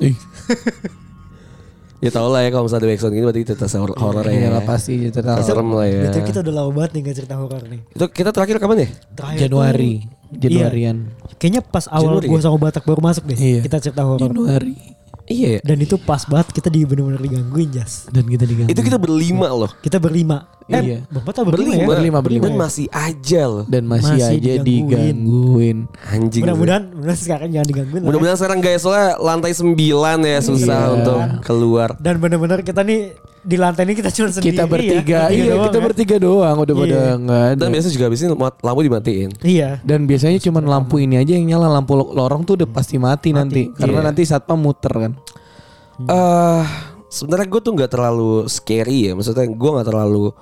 Ih, Ya tau lah ya kalau misalnya ada backsound gini berarti cerita hor- horor iya ya. lah pasti cerita Serem lah ya. Betul kita udah lama banget nih gak cerita horor nih. Itu kita terakhir kapan ya? Terakhir Januari, Januarian, Iya. Kayaknya pas awal Januari gua ya? sama Batak baru masuk deh. Iya. Kita cerita horor. Januari. Iya ya. Dan itu pas banget kita di bener-bener digangguin Jas. Dan kita diganggu. Itu kita berlima loh. Kita berlima. Eh, Iya. berempat atau berlima, ya? Berlima, berlima. Dan masih aja loh. dan masih, Masih aja digangguin. digangguin. Anjing. Mudah-mudahan, mudah sekarang jangan digangguin. ya. Mudah-mudahan sekarang guys soalnya lantai 9 ya susah Iya. untuk keluar. Dan bener-bener kita nih di lantai ini kita cuma sendiri Kita bertiga, ya. iya doang kita ya. bertiga doang udah pada Iya. nggak ada. Dan biasa juga habis ini lampu dimatiin. Iya. Dan biasanya cuma lampu ini aja yang nyala, lampu lo- lorong tuh udah pasti mati, nanti. Karena Iya. nanti satpam muter kan. Eh sebenarnya gue tuh nggak terlalu scary ya. Maksudnya gue nggak terlalu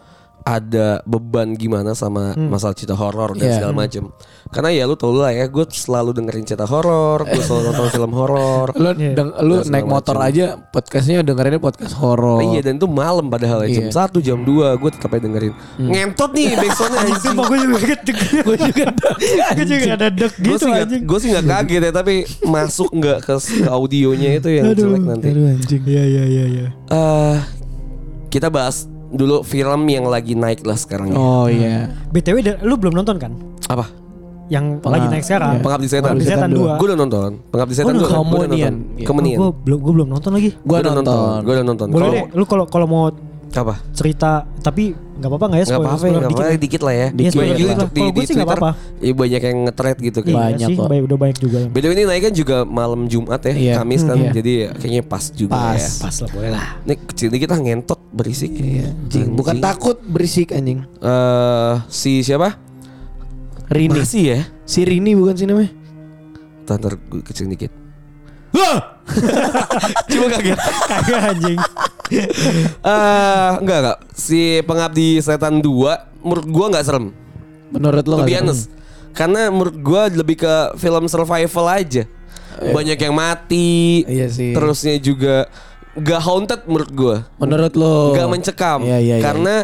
ada beban gimana sama masalah cerita horor dan Iya. segala macem. Karena ya lu tau lah ya, gue selalu dengerin cerita horor, gue selalu nonton film horor. Lu Iya. deng- lu naik motor macem. aja podcastnya dengerinnya podcast horor. Iya dan itu malam padahal ya jam Iya. 1 jam 2 gue tetap aja dengerin. Ngentot nih backsoundnya anjing. Sumpah gue juga kaget Gue juga Gue juga ada deg Gue gitu sih nggak anjing gue sih nggak kaget ya tapi masuk nggak ke, ke audionya itu yang jelek nanti. Aduh anjing. Iya iya iya iya Eh kita bahas dulu film yang lagi naik lah sekarang ya. Oh iya. BTW da- lu belum nonton kan? Apa? Yang Pengab- lagi naik sekarang iya. Pengabdi Setan. Pengabdi Setan Setan 2 Gue udah nonton. Pengabdi Setan Oh, dua. nonton. Gua udah Kemenian. nonton. Iya. Kemenian. Gue belum gue belum nonton lagi Gue udah nonton. Gue udah nonton. Boleh deh Lu kalau kalau mau Apa? cerita Tapi gak apa-apa gak ya Gak apa-apa ya, gak apa-apa dikit lah ya. Iya, Banyak dikit juga lah. di, Kalau di gue sih nggak Twitter. apa-apa. Iya banyak yang nge-thread gitu kan. Iya Banyak sih kok. baik, Udah banyak juga BTW ini naiknya juga malam Jumat ya, Iya. Kamis kan. Iya. Jadi ya, kayaknya pas juga Pas. ya. Pas lah boleh lah Ini kecil dikit lah ngentot berisik. Iya. Anjing. Bukan takut berisik anjing. Eh si siapa? Rini. Masih ya? Si Rini bukan sih namanya? Ntar, ntar gue kecil dikit. Cuma kaget. Kagak anjing Eh enggak enggak. Si Pengabdi Setan 2 menurut gua enggak serem. Menurut lo nggak honest. Karena menurut gua lebih ke film survival aja. Banyak yang mati. Iya sih. Terusnya juga gak haunted menurut gua. Menurut lo Gak mencekam. Iya iya iya. Karena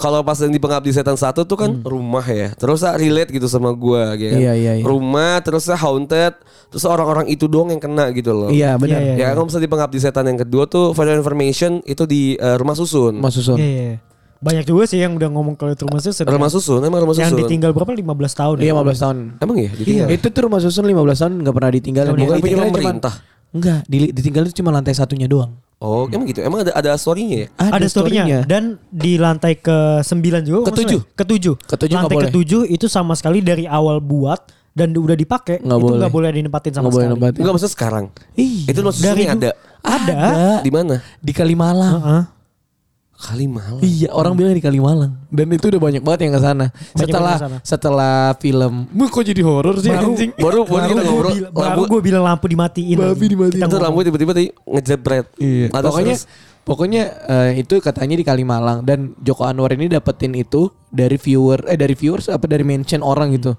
kalau pas yang di Pengabdi Setan 1 tuh kan rumah ya. Terus ah, relate gitu sama gua gitu. Iya, iya, iya. Rumah terus ah, haunted, terus orang-orang itu doang yang kena gitu loh. Iya benar. Iya, iya. Ya kalau misalnya di Pengabdi Setan yang kedua tuh for information itu di eh, Rumah Susun. Mas Susun. Iya iya Banyak juga sih yang udah ngomong kalau itu rumah susun Rumah Susun emang Rumah Yang Susun. ditinggal berapa 15 tahun ya? Iya 15 tahun. Emang ya ditinggal. Itu tuh rumah susun 15 tahun nggak pernah ditinggal. Bukan punya ditinggalnya cuman- pemerintah. Enggak, di- ditinggal itu cuma lantai satunya doang. Oh, emang gitu. Emang ada ada story-nya ya? Ada, storynya dan di lantai ke 9 juga Ketujuh. maksudnya? ketujuh Ketujuh lantai ketujuh itu sama sekali dari awal buat dan udah dipakai itu boleh. nggak boleh dinempatin sama boleh sekali nempatin. Enggak maksudnya sekarang. Iya. Itu susunnya du- ada. ada Di mana? di Kalimalang. Heeh. Kalimalang. Iya, orang bilang di Kalimalang. Dan itu udah banyak banget yang ke sana. Setelah setelah film, "Mu kok jadi horor sih baru anjing?" Baru baru kita gua ngobrol. bilang- baru Lampu gue bilang lampu dimatiin Babi dimatiin. Kita itu lampu tiba-tiba tadi ngejebret. Iya. Ada pokoknya terus- pokoknya eh, itu katanya di Kalimalang dan Joko Anwar ini dapetin itu dari viewer eh dari viewers apa dari mention orang gitu.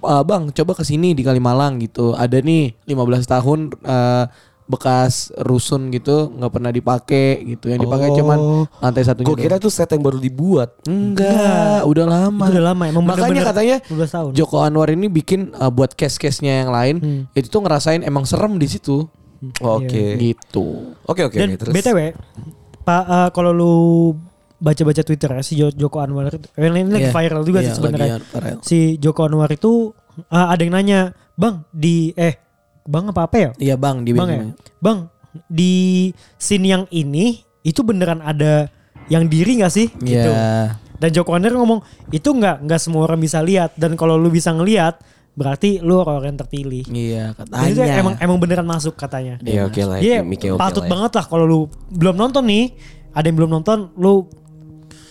"Ah, bang, coba ke sini di Kalimalang gitu. Ada nih 15 tahun eh, bekas rusun gitu nggak pernah dipakai gitu. Yang dipakai Oh. cuman lantai satunya. Gue kira itu set yang baru dibuat. enggak, udah lama. Itu udah lama, emang Makanya bener-bener katanya 12 tahun. Joko Anwar ini bikin uh, buat case-case-nya yang lain Hmm. itu tuh ngerasain emang serem di situ. Oke. Gitu. Oke oke dan oke, terus. btw pak eh, kalau lu baca-baca twitter ya si Jo- Joko Anwar itu eh, ini lagi Iya. viral juga Iya, sih sebenarnya si Joko Anwar itu eh, ada yang nanya bang di eh bang apa apa ya Iya bang, di bang ya bang di scene yang ini itu beneran ada yang diri nggak sih gitu Iya. dan Joko Anwar ngomong itu nggak nggak semua orang bisa lihat dan kalau lu bisa ngelihat berarti lu orang yang terpilih Iya Dan itu katanya. emang emang beneran masuk katanya Iya oke lah. Iya, patut lah ya. banget lah kalau lu belum nonton nih. Ada yang belum nonton, lu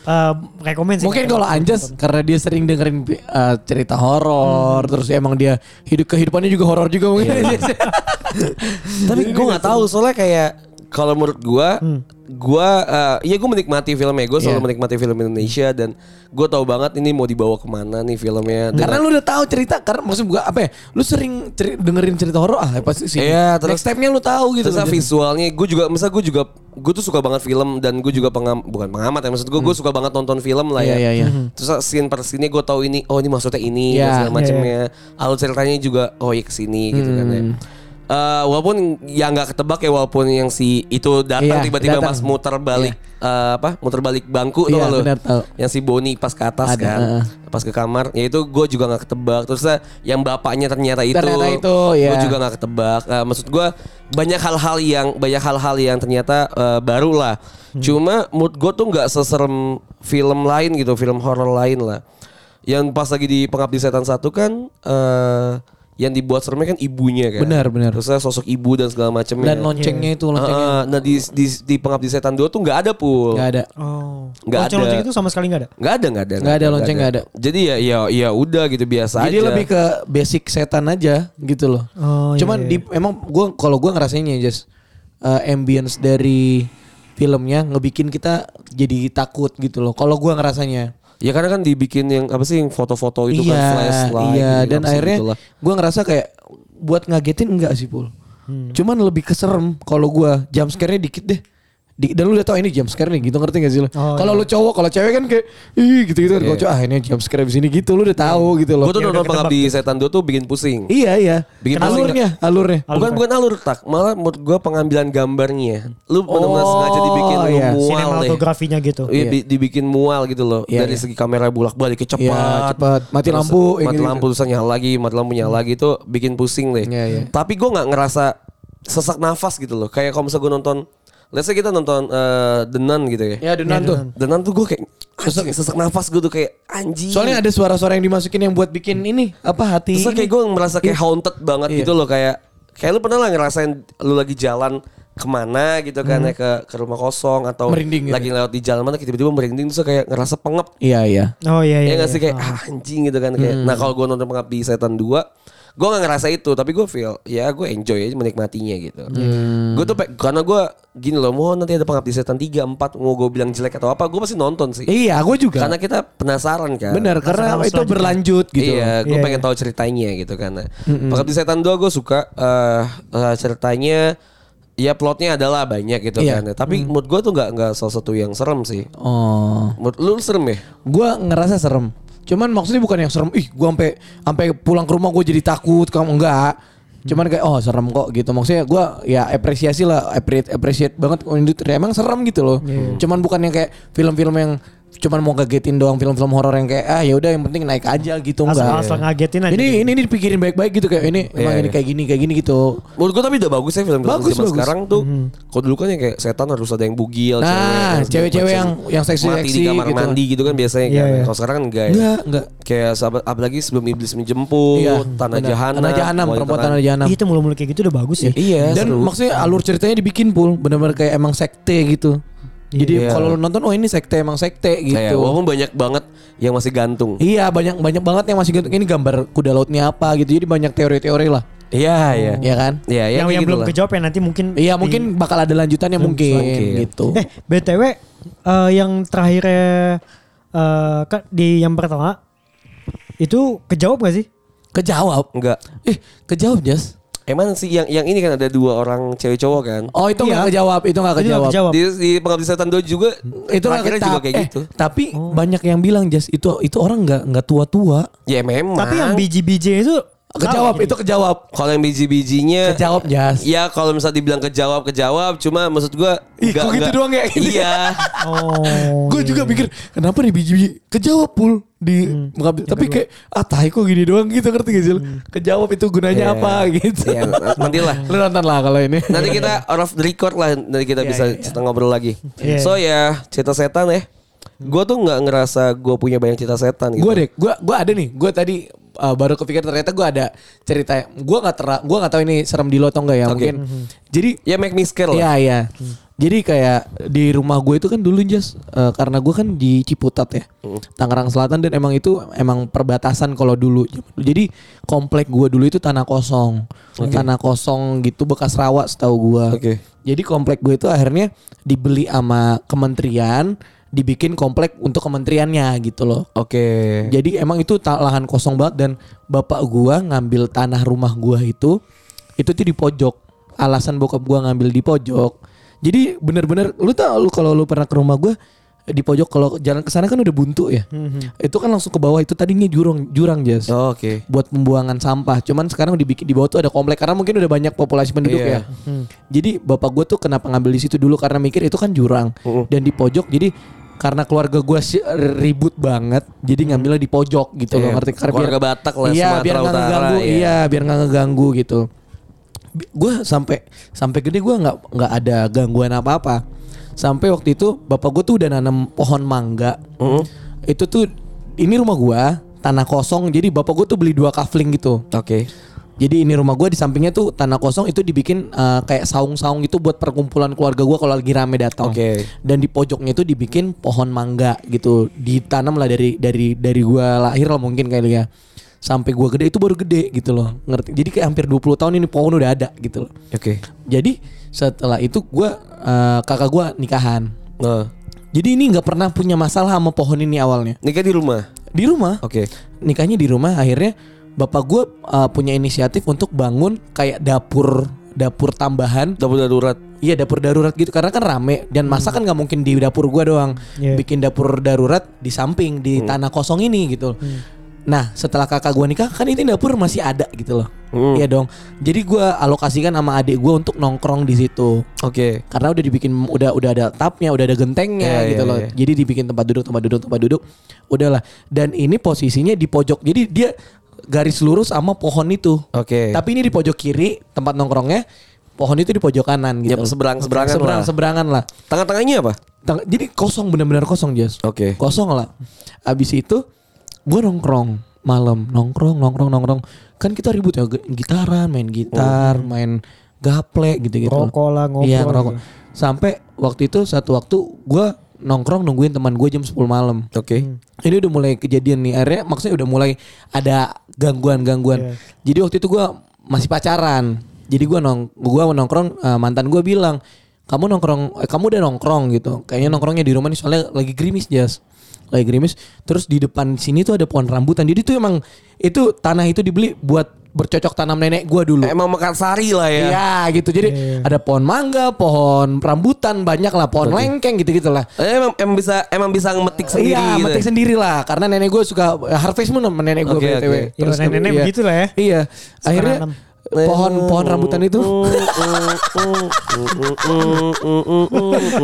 uh, rekomend sih. Mungkin kalau Anjas karena dia sering dengerin uh, cerita horor, terus emang dia hidup kehidupannya juga horor juga mungkin. Tapi gue nggak tahu soalnya kayak kalau menurut gue, gue uh, ya gue menikmati filmnya. Gue selalu Iya. menikmati film Indonesia dan gue tahu banget ini mau dibawa ke mana nih filmnya. Dan karena lu udah tahu cerita, karena maksud gua apa ya? Lu sering ceri- dengerin cerita horor ah pasti sih. Iya, terus- next step-nya lu tahu gitu. Terus visualnya gue juga misal gue juga gue tuh suka banget film dan gue juga pengam bukan pengamat ya maksud gue gue suka banget nonton film lah ya. iya, iya. Terus ah, scene per scene gue tahu ini oh ini maksudnya ini dan segala iya, macamnya. Alur ceritanya juga oh iya ke sini gitu kan ya. Eh, walaupun yang nggak ketebak ya walaupun yang si itu datang Iya, tiba-tiba pas muter balik eh, apa muter balik bangku tuh Iya, tahu. yang si Boni pas ke atas Ada, kan pas ke kamar ya itu gue juga nggak ketebak. Terus yang bapaknya ternyata itu Ternyata itu, gue ya. juga nggak ketebak. Eh, maksud gue banyak hal-hal yang banyak hal-hal yang ternyata eh, baru lah. Hmm. cuma mood gue tuh nggak seserem film lain gitu film horor lain lah. Yang pas lagi di pengabdi setan satu kan eh yang dibuat seremnya kan ibunya kan Benar, benar. terus sosok ibu dan segala macamnya Dan loncengnya itu loncengnya Heeh, nah di, di di pengabdi setan 2 tuh nggak ada pul nggak ada. Oh. Nggak Lonceng-lonceng ada. itu sama sekali nggak ada. nggak ada nggak ada Nggak ada, lonceng nggak ada. jadi ya ya ya udah gitu biasa Jadi aja lebih ke basic setan aja gitu loh. Oh, iya, Cuman iya. di emang gua kalau gua ngerasainnya just uh, ambience dari filmnya ngebikin kita jadi takut gitu loh. Kalau gua ngerasanya. Ya karena kan dibikin yang apa sih yang foto-foto itu iya, kan flashlight iya gitu, dan akhirnya gua ngerasa kayak buat ngagetin enggak sih, Pul. Hmm. Cuman lebih keserem kalau gua jump scare-nya dikit deh. Di, dan lu udah tau ini jump scare nih gitu ngerti gak sih lu? Oh, kalau iya. lu cowok, kalau cewek kan kayak ih gitu-gitu. Kalau Iya. cowok ah ini jump scare di sini gitu lu udah tahu gitu loh. Gue tuh Ya, nonton pengabdi setan 2 tuh bikin pusing Iya iya. Bikin alurnya, alurnya. Bukan bukan alur tak, malah menurut gue pengambilan gambarnya. Lu benar-benar Oh, sengaja dibikin lu iya. mual deh. Sinematografinya gitu. Iya, di- dibikin mual gitu loh. Iya, Dari iya. segi kamera bolak-balik cepat. Iya, cepat. Mati Terus lampu, mati gitu-gitu. lampu terus nyala lagi, mati lampu nyala lagi itu bikin pusing deh. Iya, iya. Tapi gue nggak ngerasa sesak nafas gitu loh. Kayak kalau misalnya gue nonton, let's say kita nonton eh, The Nun gitu ya. Ya Denan tuh. The Nun tuh gue kayak sesak, sesak nafas gue tuh kayak anjing. Soalnya ada suara-suara yang dimasukin yang buat bikin ini apa hati. Terus kayak gue merasa kayak haunted banget Iya. gitu loh kayak kayak lu pernah lah ngerasain lu lagi jalan ke mana gitu kan ya ke ke rumah kosong atau Hmm. Merinding gitu. lagi lewat di jalan mana tiba-tiba merinding terus kayak ngerasa pengep Iya iya. Oh iya ya iya. nggak iya. sih kayak ah, anjing gitu kan kayak Hmm. nah kalau gue nonton pengabdi setan 2 gue gak ngerasa itu tapi gue feel ya gue enjoy aja menikmatinya gitu Hmm. gue tuh pe- karena gue gini loh mau nanti ada pengabdi setan 3 4 mau gue bilang jelek atau apa gue pasti nonton sih Iya, gue juga. karena kita penasaran kan Bener, karena itu selanjutnya. berlanjut gitu. Iya, gue Iya, pengen iya. tahu ceritanya gitu kan. Pengabdi Setan 2 gue suka eh eh, ceritanya ya plotnya adalah banyak gitu Iya. kan. Tapi menurut gue tuh nggak nggak salah satu yang serem sih. Oh. Menurut lu serem ya? Gue ngerasa serem. Cuman maksudnya bukan yang serem. Ih, gue sampai sampai pulang ke rumah gue jadi takut. Kamu enggak. Cuman kayak oh serem kok gitu. Maksudnya gue ya apresiasi lah, appreciate, appreciate banget industri. Emang serem gitu loh. Cuman bukan yang kayak film-film yang cuman mau ngagetin doang film-film horor yang kayak ah ya udah yang penting naik aja gitu Asal, enggak. asal ngagetin aja. Ini ini ini dipikirin baik-baik gitu kayak ini emang Iya, ini iya. kayak gini kayak gini gitu. Menurut gue tapi udah bagus ya film-film Bagus, zaman bagus. sekarang tuh. Kalau dulu kan yang kayak setan harus ada yang bugil, Nah, cewek-cewek yang- yang seksi-seksi mati di kamar gitu. mandi gitu kan biasanya Iya, kan. iya. Kalau sekarang kan enggak ya. Enggak, enggak. Kayak sahabat apalagi sebelum iblis menjemput, Iya, tanah jahanam, Tanah jahanam, perempuan kan. tanah jahanam. Iya, itu mulu-mulu kayak gitu udah bagus ya. Iya, Dan maksudnya alur ceritanya dibikin pul, benar-benar kayak emang sekte gitu. Jadi Iya. kalau lu nonton oh ini sekte emang sekte gitu. Kayak walaupun banyak banget yang masih gantung. Iya banyak banyak banget yang masih gitu. Ini gambar kuda lautnya apa gitu. Jadi banyak teori-teori lah. Iya, iya. Iya kan? Iya, ya yang yang belum gitulah. kejawab ya nanti mungkin Iya di- mungkin bakal ada lanjutannya mungkin selanjutnya. gitu. Eh, BTW eh, yang terakhirnya eh, kan di yang pertama itu kejawab gak sih? Kejawab. Enggak. Eh kejawab Jas. Emang sih yang yang ini kan ada dua orang cewek cowok kan. Oh itu nggak Iya. kejawab. Itu nggak kejawab. kejawab. Di, di pengabdi setan 2 juga Itu nggak terakhirnya juga kayak Eh, gitu. Tapi banyak yang bilang Jas itu itu orang nggak nggak tua-tua. Ya memang. Tapi yang biji-biji itu Kejawab itu kejawab. kalau yang biji-bijinya Kejawab Jas. Ya kalau misalal dibilang kejawab kejawab cuma maksud Ih, nggak- kok gitu doang ya? Iya. Oh. gue juga mikir kenapa nih biji-biji kejawab pul di mengambil tapi kayak ah tai kok gini doang gitu ngerti gak sih lu? kejawab itu gunanya Iya. apa gitu Iya, nanti lah. lu nonton lah kalau ini Nanti kita out of the record lah nanti kita Iya, bisa iya. cerita ngobrol lagi. Iya. So ya cerita setan ya. Gue tuh nggak ngerasa gue punya banyak cerita setan gitu. gue deh gue gue ada nih gue tadi uh, baru kepikir ternyata gue ada cerita gue nggak tera gue nggak tahu ini serem di lo atau enggak ya Oke. mungkin jadi Ya make me scare lah. Iya iya. Jadi kayak di rumah gue itu kan dulu jas eh, karena gue kan di Ciputat ya, Tangerang Selatan dan emang itu emang perbatasan kalau dulu. Jadi komplek gue dulu itu tanah kosong, tanah kosong gitu bekas rawa setahu gue. Oke. Jadi komplek gue itu akhirnya dibeli sama kementerian, dibikin komplek untuk kementeriannya gitu loh. Oke. Jadi emang itu lahan kosong banget dan bapak gua ngambil tanah rumah gua itu itu tuh di pojok. Alasan bokap gua ngambil di pojok. Jadi bener-bener lu tau lu kalau lu pernah ke rumah gua di pojok kalau jalan ke sana kan udah buntu ya. Itu kan langsung ke bawah itu tadinya jurang jurang jas. Oh, Oke. Buat pembuangan sampah. Cuman sekarang dibikin di bawah tuh ada komplek karena mungkin udah banyak populasi penduduk Iya. ya. Jadi bapak gue tuh kenapa ngambil di situ dulu karena mikir itu kan jurang dan di pojok jadi karena keluarga gue ribut banget jadi ngambilnya di pojok gitu loh Iya. ngerti Karena Keluarga Batak lah, iya Sumatera biar nggak Utara, ngeganggu iya. iya biar nggak ngeganggu gitu gue sampai sampai gede gue nggak nggak ada gangguan apa apa sampai waktu itu bapak gue tuh udah nanam pohon mangga itu tuh ini rumah gue tanah kosong jadi bapak gue tuh beli dua kafling gitu Oke. Jadi ini rumah gue di sampingnya tuh tanah kosong itu dibikin eh, kayak saung-saung gitu buat perkumpulan keluarga gue kalau lagi rame datang. Oke. Dan di pojoknya itu dibikin pohon mangga gitu, ditanam lah dari dari dari gue lahir lah mungkin kali ya. Sampai gue gede itu baru gede gitu loh, ngerti? Jadi kayak hampir 20 tahun ini pohon udah ada gitu loh. Oke. Jadi setelah itu gue eh, kakak gue nikahan. Nah, Jadi ini nggak pernah punya masalah sama pohon ini awalnya. nikah di rumah. Di rumah Oke. nikahnya di rumah akhirnya bapak gue uh, punya inisiatif untuk bangun kayak dapur dapur tambahan. Dapur darurat. iya dapur darurat gitu. Karena kan rame. Dan masak kan nggak mungkin di dapur gue doang. Iya. bikin dapur darurat di samping di tanah kosong ini gitu. Nah setelah kakak gue nikah kan ini dapur masih ada gitu loh. Hmm. iya dong. Jadi gue alokasikan sama adik gue untuk nongkrong di situ. Oke. karena udah dibikin udah udah ada tapnya udah ada gentengnya Iya, gitu iya, loh. iya. jadi dibikin tempat duduk tempat duduk tempat duduk. Udahlah. Dan ini posisinya di pojok. Jadi dia garis lurus sama pohon itu. Oke. tapi ini di pojok kiri tempat nongkrongnya pohon itu di pojok kanan gitu. Yap, seberang-seberangan seberang lah. seberangan lah. Tengah-tengahnya apa? Teng- jadi kosong benar-benar kosong Jas Oke. kosong lah. Abis itu gue nongkrong malam. Nongkrong nongkrong nongkrong. Kan kita ribut ya gitaran main gitar main gaple gitu gitu Rokok lah, ngobrol iya ngerokok sampai waktu itu satu waktu gue nongkrong nungguin teman gue jam 10 malam. Oke. ini udah mulai kejadian nih. Akhirnya maksudnya udah mulai ada gangguan-gangguan. Iya. jadi waktu itu gue masih pacaran. Jadi gue nong gua nongkrong eh, mantan gue bilang kamu nongkrong eh, kamu udah nongkrong gitu. Kayaknya nongkrongnya di rumah nih soalnya lagi gerimis jas. Lagi gerimis. Terus di depan sini tuh ada pohon rambutan. Jadi tuh emang itu tanah itu dibeli buat bercocok tanam nenek gue dulu Emang Mekarsari lah ya. Iya gitu jadi Iya. ada pohon mangga pohon rambutan banyak lah pohon lengkeng gitu gitulah Eh, Emang, emang bisa emang bisa ngemetik sendiri iya, gitu. metik ya? sendiri lah. Karena nenek gue suka harvest moon sama nenek gue Oke, btw. oke. Ya, nenek-nenek iya. begitu lah ya. Iya. Akhirnya pohon pohon rambutan itu.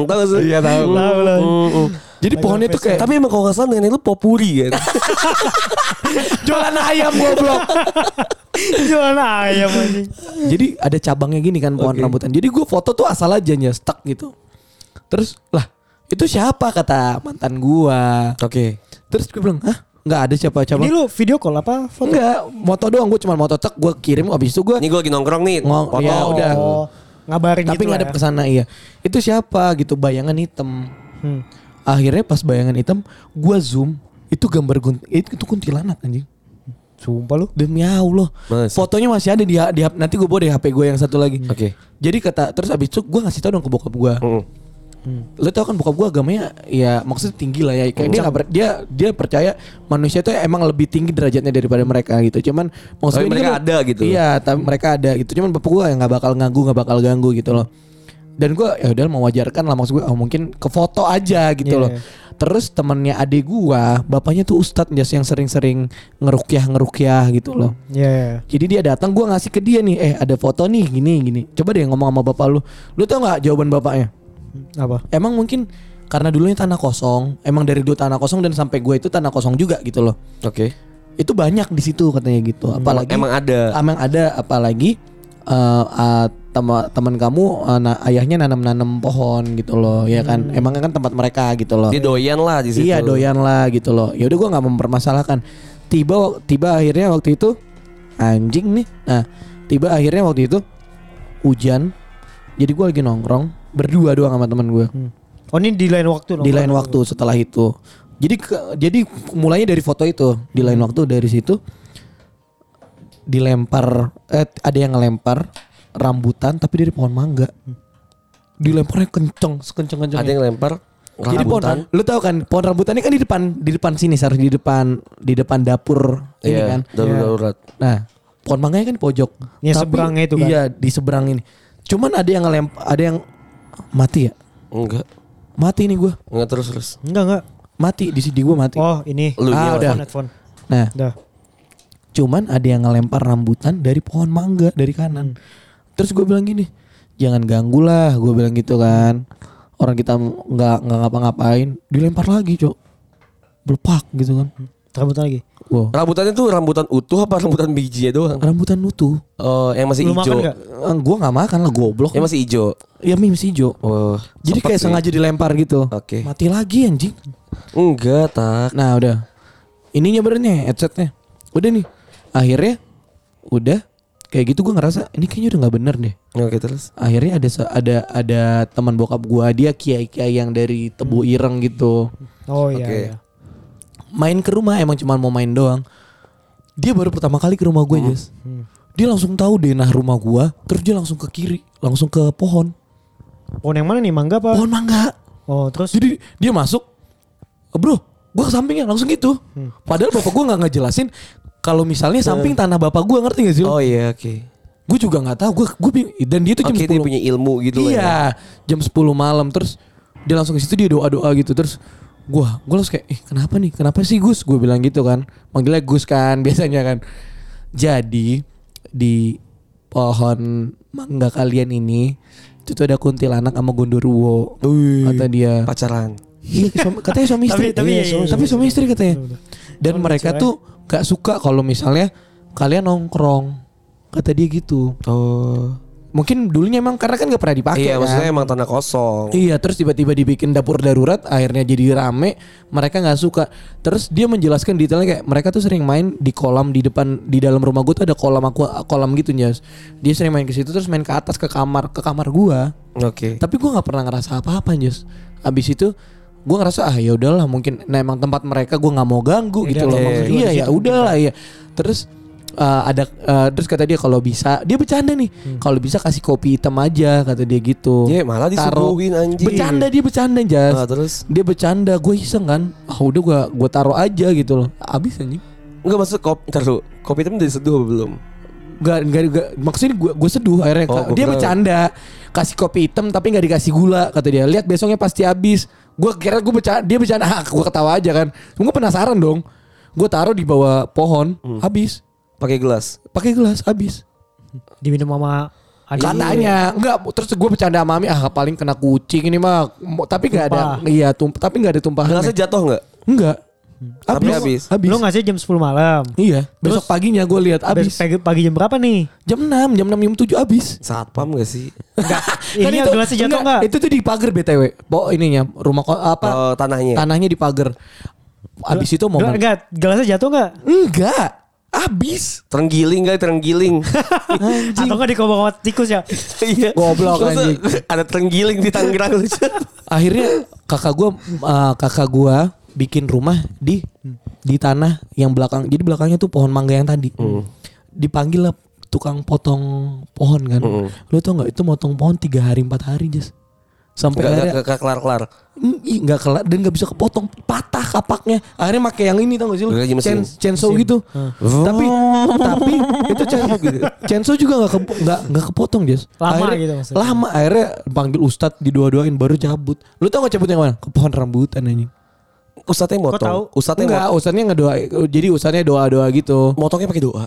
Tahu sih? Iya, tahu. Tahu Jadi pohonnya tuh kayak Tapi emang kalau nggak salah nenek lu popuri kan. jualan ayam goblok. Jualan ayam anjing. Jadi ada cabangnya gini kan pohon Oke. rambutan. Jadi gue foto tuh asal aja nya stuck gitu. Terus lah itu siapa kata mantan gua. Oke. Terus gue bilang, "Hah? Nggak ada siapa cabang." Ini lu video call apa foto? Enggak, moto doang gue cuma moto tek gue kirim abis itu gue Ini gue lagi nongkrong nih. Ngong- Foto. iya, udah. Oh, ngabarin tapi gitu ngadep lah ke sana iya. Itu siapa gitu bayangan hitam. ya. Hmm. Akhirnya pas bayangan hitam gua zoom itu gambar gunt itu, itu kuntilanak anjing. Sumpah lu. Demi Allah. Masa? Fotonya masih ada di, di nanti gue bawa di HP gue yang satu lagi. Oke. Jadi kata terus abis itu gue ngasih tau dong ke bokap gue. Mm. Lo tau kan bokap gue agamanya ya maksudnya tinggi lah ya. Kayak dia nggak ber- dia dia percaya manusia itu emang lebih tinggi derajatnya daripada mereka gitu. Cuman maksudnya Tapi mereka kan- ada gitu. Iya, tapi mereka ada gitu. Cuman bapak gue yang nggak bakal ganggu, nggak bakal ganggu gitu loh. Dan gue ya udah mewajarkan lah maksud gue oh, mungkin ke foto aja gitu Iya, loh. iya. Terus temennya adik gua, bapaknya tuh ustadz jas yang sering-sering ngerukyah ngerukyah gitu loh. Ya. Jadi dia datang gua ngasih ke dia nih, eh ada foto nih gini gini. Coba deh ngomong sama bapak lu. Lu tau nggak jawaban bapaknya? Apa? Emang mungkin karena dulunya tanah kosong, emang dari dulu tanah kosong dan sampai gue itu tanah kosong juga gitu loh. Oke. Itu banyak di situ katanya gitu. Apalagi Emang ada. emang ada apalagi eh, eh, tema- teman kamu eh, na- ayahnya nanam-nanam pohon gitu loh, ya kan? Emang kan tempat mereka gitu loh. Dia doyan lah di situ. Iya doyan lah gitu loh. Ya udah gua nggak mempermasalahkan. Tiba tiba akhirnya waktu itu anjing nih. Nah tiba akhirnya waktu itu hujan. Jadi gua lagi nongkrong berdua doang sama teman gue Oh ini di lain waktu di lain waktu setelah itu. Jadi ke- jadi mulainya dari foto itu di lain waktu dari situ dilempar eh ada yang ngelempar rambutan tapi dari pohon mangga. Dilemparnya kenceng sekenceng kenceng. Ada yang lempar Jadi pohon, rambutan. lu tahu kan pohon rambutan ini kan di depan di depan sini seharusnya di depan di depan dapur ini Iya, kan. darurat. Iya. darurat. Nah, pohon mangganya kan di pojok. Ya, seberangnya itu kan. Iya, di seberang ini. Cuman ada yang ngelempar, ada yang mati ya? Enggak. mati nih gue Enggak terus terus. Enggak enggak. mati di CD gue mati Oh ini. Lu Ah, udah. Headphone. nah Udah. cuman ada yang ngelempar rambutan dari pohon mangga dari kanan terus gue bilang gini jangan ganggu lah gue bilang gitu kan orang kita nggak nggak ngapa-ngapain dilempar lagi cok belepak gitu kan Rambutan lagi. wow Rambutannya tuh rambutan utuh apa rambutan bijinya doang? rambutan utuh Oh, yang masih Lu makan hijau. Eh, gue nggak makan lah goblok Yang masih hijau. ya mie masih hijau Oh, jadi kayak sih. sengaja dilempar gitu Oke. mati lagi anjing Enggak, tak. Nah udah Ininya benernya headsetnya Udah nih Akhirnya Udah Kayak gitu gue ngerasa Ini kayaknya udah gak bener deh Oke, terus. Akhirnya ada ada ada teman bokap gua Dia kiai-kiai yang dari Tebu Ireng gitu Oh iya. Oke. iya. Main ke rumah Emang cuma mau main doang Dia baru pertama kali ke rumah gue Jas Dia langsung tahu deh nah rumah gua Terus dia langsung ke kiri Langsung ke pohon Pohon yang mana nih mangga apa? Pohon mangga Oh terus. Jadi dia masuk, bro, gua ke sampingnya langsung gitu. Padahal bapak gua nggak ngejelasin kalau misalnya samping tanah bapak gua ngerti gak sih? Oh iya, oke. Gue juga nggak tahu. Gue gue dan dia tuh jam Oke, 10 dia punya ilmu gitu lah ya. Iya, jam 10 malam terus dia langsung ke situ dia doa doa gitu terus gua gua langsung kayak eh kenapa nih kenapa sih Gus gue bilang gitu kan manggilnya Gus kan biasanya kan jadi di pohon mangga kalian ini itu tuh ada kuntilanak sama gondoruo kata dia Pacaran. Iya, suami- katanya suami istri. Tapi- tapi Iya, iya, suami- iya, tapi iya. suami istri katanya. Dan mereka tuh gak suka kalau misalnya kalian nongkrong. Kata dia gitu. Oh. Mungkin dulunya emang karena kan gak pernah dipakai Iya, kan. maksudnya emang tanah kosong. Iya, terus tiba-tiba dibikin dapur darurat, akhirnya jadi rame. Mereka nggak suka. Terus dia menjelaskan detailnya kayak mereka tuh sering main di kolam di depan di dalam rumah gue tuh ada kolam aku kolam gitu Jas. Dia sering main ke situ terus main ke atas ke kamar ke kamar gua. Oke. Tapi gue nggak pernah ngerasa apa-apa Jus. Abis itu gue ngerasa ah ya udahlah mungkin nah emang tempat mereka gue nggak mau ganggu Ya gitu loh iya, maksudnya. ya udahlah ya. Terus eh, ada eh, terus kata dia kalau bisa dia bercanda nih kalau bisa kasih kopi hitam aja kata dia gitu. Iya, malah Taruh- disuguhin anjing. Bercanda dia bercanda Jas. Ah, terus Dia bercanda gue iseng kan. Ah udah gue gue taruh aja gitu loh. Abis anjing. enggak maksud kopi ntar dulu. Kopi itu udah diseduh belum? Gak, gak, gak, maksudnya gue gue seduh akhirnya Oh, dia kira- bercanda kasih kopi hitam tapi nggak dikasih gula kata dia. Lihat besoknya pasti habis. Gue kira gue bercanda dia bercanda. Ah, gue ketawa aja kan. Gue penasaran dong. Gue taruh di bawah pohon Hmm. habis. Pakai gelas. pakai gelas habis. Diminum sama adik. katanya enggak terus gue bercanda sama Mami ah paling kena kucing ini mah tapi nggak ada iya tumpah tapi nggak ada tumpahan. Gelasnya jatuh enggak? Enggak Tapi habis. habis Lu ngasih jam 10 malam. iya besok Terus- paginya gue lihat habis Pagi, pagi jam berapa nih? jam 6 jam 6 jam 7 habis Satpam gak sih? Ini yang gelasnya jatuh nggak? Itu tuh di pagar BTW. Po ininya rumah apa? Oh, tanahnya. Tanahnya di pagar. Abis itu mau Enggak, enggak, gelasnya jatuh enggak? enggak. Abis. Terenggiling kali terenggiling. Atau enggak dikobok sama tikus ya? Iya. Goblok, anjing. Ada terenggiling di Tangerang lucu. Akhirnya kakak gua eh, kakak gua bikin rumah di di tanah yang belakang. Jadi belakangnya tuh pohon mangga yang tadi. Dipanggil lah tukang potong pohon kan. Lu tau nggak itu motong pohon tiga hari empat hari jas. Sampai Enggak akhirnya enggak kelar-kelar. Mm, ih, nggak kelar dan nggak bisa kepotong patah kapaknya akhirnya pakai yang ini tau gak sih lu. Chain, chainsaw gitu tapi tapi itu chain, chainsaw juga nggak ke, nggak nggak kepotong Jas Lama Akhirnya- gitu maksudnya. lama akhirnya panggil ustad didua-duain baru cabut lu tau gak cabutnya ke mana ke pohon rambutan anjing Ustadznya tahu? motong. Ustadznya enggak motong. ustadnya ngedoa jadi ustadnya doa-doa gitu Motongnya pakai doa.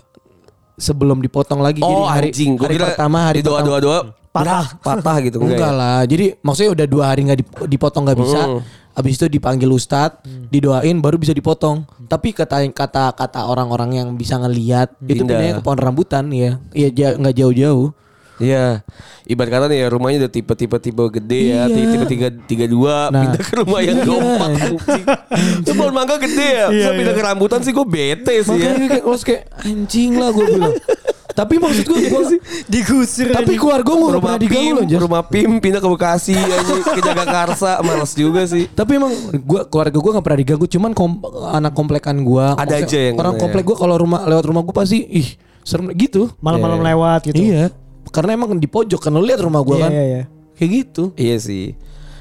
sebelum dipotong lagi jadi Oh hari, anjing, gue hari kira pertama hari di doa doa doa Patah. patah gitu Enggak, enggak. ya? lah. Jadi maksudnya udah dua hari nggak dip- dipotong nggak bisa. Hmm. Habis itu dipanggil ustadz, didoain baru bisa dipotong. Tapi kata kata kata orang-orang yang bisa ngelihat itu Pindah. pindahnya ke pohon rambutan ya. Iya ja- nggak jauh-jauh. Iya. Ibarat kata nih ya rumahnya udah tipe-tipe tipe gede ya, Iya. tipe tiga tiga dua Nah. pindah ke rumah yang Iya. kompak anjing. Itu pohon mangga gede ya. Iya, pindah iya. ke rambutan sih gue bete sih Makanya ya. gue kayak, kayak anjing lah gue bilang. Tapi maksud gue, gua, Digusir tapi keluarga gue nggak Rumah pernah diganggu loh. Rumah Pim pindah ke Bekasi anjing, ke Jagakarsa, males juga sih. Tapi emang gua keluarga gue nggak pernah diganggu. Cuman kom- anak komplekan gue, Ada aja yang orang ya. komplek gue kalau rumah lewat rumah gue pasti ih serem gitu. malam-malam Iya. lewat gitu. Iya. Karena emang di pojok kan lu lihat rumah gue Iya, kan. iya, iya. Kayak gitu. Iya sih.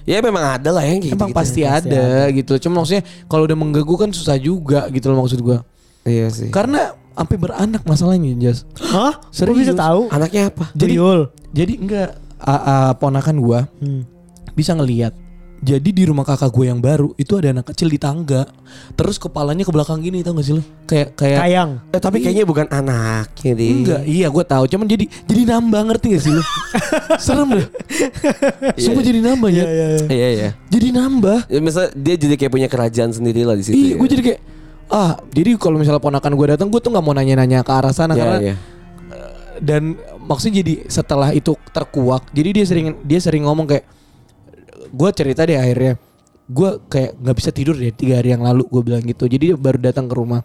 Ya memang ada lah yang kayak Emang gitu. pasti, pasti ada, gitu. Cuma maksudnya kalau udah mengganggu kan susah juga gitu loh maksud gua. Iya sih. Karena sampai beranak masalahnya, Jas. Hah? Kok Serius? bisa tahu? Anaknya apa? Jadi Tuyul. jadi enggak a- a- ponakan gua Hmm. bisa ngelihat Jadi di rumah kakak gue yang baru itu ada anak kecil di tangga. Terus kepalanya ke belakang gini tau gak sih lo? Kayak kayak Kayang. Eh tapi kayaknya bukan anaknya deh. Enggak, iya gue tahu. Cuman jadi jadi nambah ngerti gak sih lo? Serem deh. Sumpah jadi nambah ya. Iya iya. Jadi nambah. Ya, misal dia jadi kayak punya kerajaan sendiri lah di situ. Iya, ya. gue jadi kayak ah, jadi kalau misalnya ponakan gue datang, gue tuh nggak mau nanya-nanya ke arah sana Iya, karena iya. dan maksudnya jadi setelah itu terkuak, jadi dia sering dia sering ngomong kayak gue cerita deh akhirnya. Gue kayak nggak bisa tidur deh tiga hari yang lalu gue bilang gitu. Jadi dia baru datang ke rumah.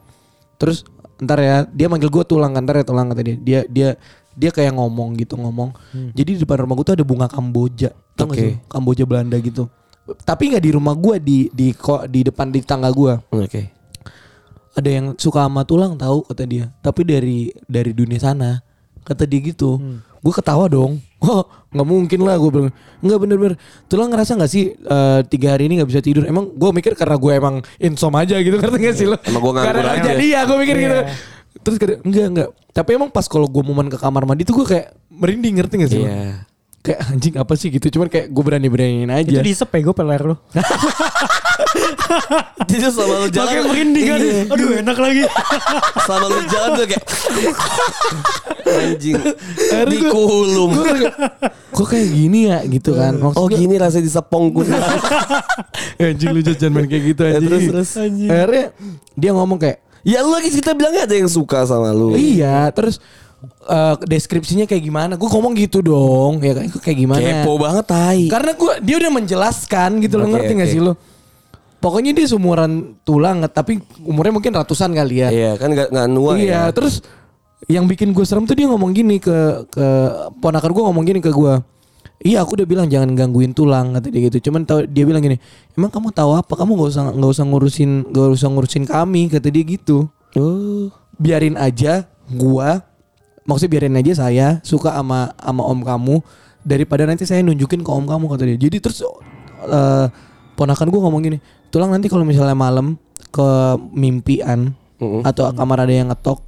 Terus ntar ya dia manggil gue tulang ntar ya tulang kata dia. Dia dia dia kayak ngomong gitu ngomong. Jadi di depan rumah gue tuh ada bunga kamboja. Tau sih? Kamboja Belanda gitu. Tapi nggak di rumah gue di di kok di depan di tangga gue Oke. ada yang suka sama tulang tahu kata dia. Tapi dari dari dunia sana kata dia gitu. Gue ketawa dong oh nggak mungkin lah gue bilang. Nggak bener-bener. Tulang ngerasa nggak sih eh, tiga hari ini nggak bisa tidur? Emang gue mikir karena gue emang insom aja gitu ngerti gak sih lo? Emang gua nganggur Karena aja. jadi ya gue mikir gitu. Terus kata enggak enggak tapi emang pas kalau gue momen ke kamar mandi tuh gue kayak merinding ngerti gak sih lo? Kayak anjing apa sih gitu cuman kayak gue berani beraniin aja Itu diisep ya gue peler lu. Jadi selama lu jalan Makanya merinding kan. Iya. Aduh enak lagi. Selama lu jalan tuh kayak anjing di kulum. gue kayak kok kayak gini ya gitu kan Maksud Oh gini rasanya disepong. Ya, anjing lu jangan main kayak gitu anjing. terus, terus. Anjing. Akhirnya dia ngomong kayak ya lu lagi kita bilangnya ada yang suka sama lu. iya, terus eh, deskripsinya kayak gimana? Gue ngomong gitu dong, ya kan? Kayak gimana? Kepo banget tai. Karena gue dia udah menjelaskan gitu lo Oke, ngerti nggak oke. sih lo? Pokoknya dia seumuran tulang, tapi umurnya mungkin ratusan kali ya. Iya kan gak, gak nua iya, ya. terus yang bikin gue serem tuh dia ngomong gini ke ke ponakan gue ngomong gini ke gue. Iya aku udah bilang jangan gangguin tulang kata dia gitu. Cuman tahu dia bilang gini, emang kamu tahu apa? Kamu nggak usah nggak usah ngurusin nggak usah ngurusin kami kata dia gitu. Oh. Biarin aja gua, maksudnya biarin aja saya suka sama sama om kamu daripada nanti saya nunjukin ke om kamu kata dia. Jadi terus eh, ponakan gue ngomong gini, tulang nanti kalau misalnya malam ke mimpian Mm-mm. atau kamar ada yang ngetok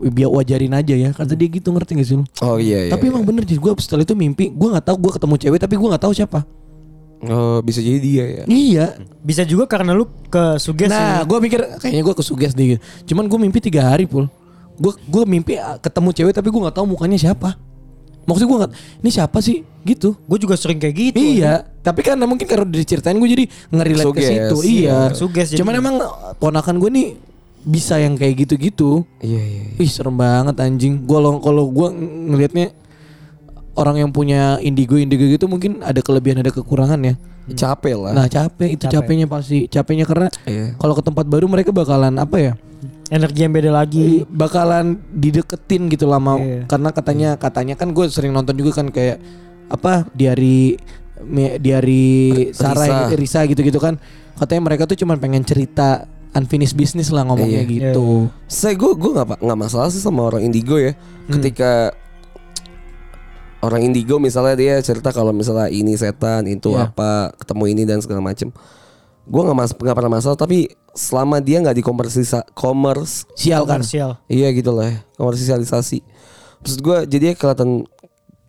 biar wajarin aja ya kata dia gitu ngerti gak sih lu Oh iya iya. tapi emang bener jadi gue setelah itu mimpi gue nggak tahu gue ketemu cewek tapi gue nggak tahu siapa Oh bisa jadi dia ya. iya Bisa juga karena lu ke suges nah gue mikir kayaknya gue kesuges deh cuman gue mimpi tiga hari pul gue gue mimpi ah, ketemu cewek tapi gue nggak tahu mukanya siapa maksudnya gue nggak ini siapa sih gitu Gue juga sering kayak gitu. Iya, tapi kan mungkin karena udah diceritain gue jadi ngerelate ke situ. iya. Iya. Suges jadi. Cuman emang ponakan gue nih bisa yang kayak gitu-gitu. Iya iya. iya. Ih serem banget anjing. Gua lo kalau ng- ngelihatnya orang yang punya indigo indigo gitu mungkin ada kelebihan ada kekurangan ya. Capek lah. Nah capek itu Capek. capeknya pasti capeknya karena Iya. kalau ke tempat baru mereka bakalan apa ya? Energi yang beda lagi. Bakalan dideketin gitu lama Iya. karena katanya katanya kan gue sering nonton juga kan kayak apa diari me- diari Sarah Risa. Risa gitu-gitu kan katanya mereka tuh cuma pengen cerita unfinished business lah ngomongnya Iya. gitu. Saya gue gue nggak nggak masalah sih sama orang indigo ya. Ketika orang indigo misalnya dia cerita kalau misalnya ini setan itu Iya. apa ketemu ini dan segala macem. Gue nggak mas nggak pernah masalah tapi selama dia nggak dikomersilisa komers Sial kan. Komersial. iya gitu lah ya, komersialisasi. Maksud gue jadi kelihatan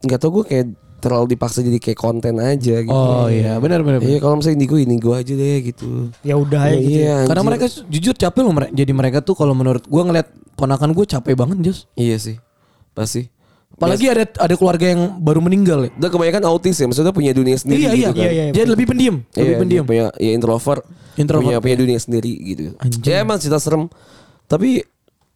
nggak tau gue kayak terlalu dipaksa jadi kayak konten aja gitu. Oh iya benar benar. Iya kalau misalnya indigo indigo aja deh gitu. Ya udah Iya, gitu. iya, Karena mereka jujur capek loh mere- jadi mereka tuh kalau menurut gua ngeliat ponakan gue capek banget Jos. Iya sih pasti. Apalagi ada ada keluarga yang baru meninggal ya. Udah kebanyakan autis ya, maksudnya punya dunia sendiri Iya iya. gitu kan. Iya, iya, Dia lebih pendiam, lebih Iya, pendiam. dia punya ya introvert, Introvert, punya punya dunia sendiri gitu. Anjing. Ya emang cerita serem. Tapi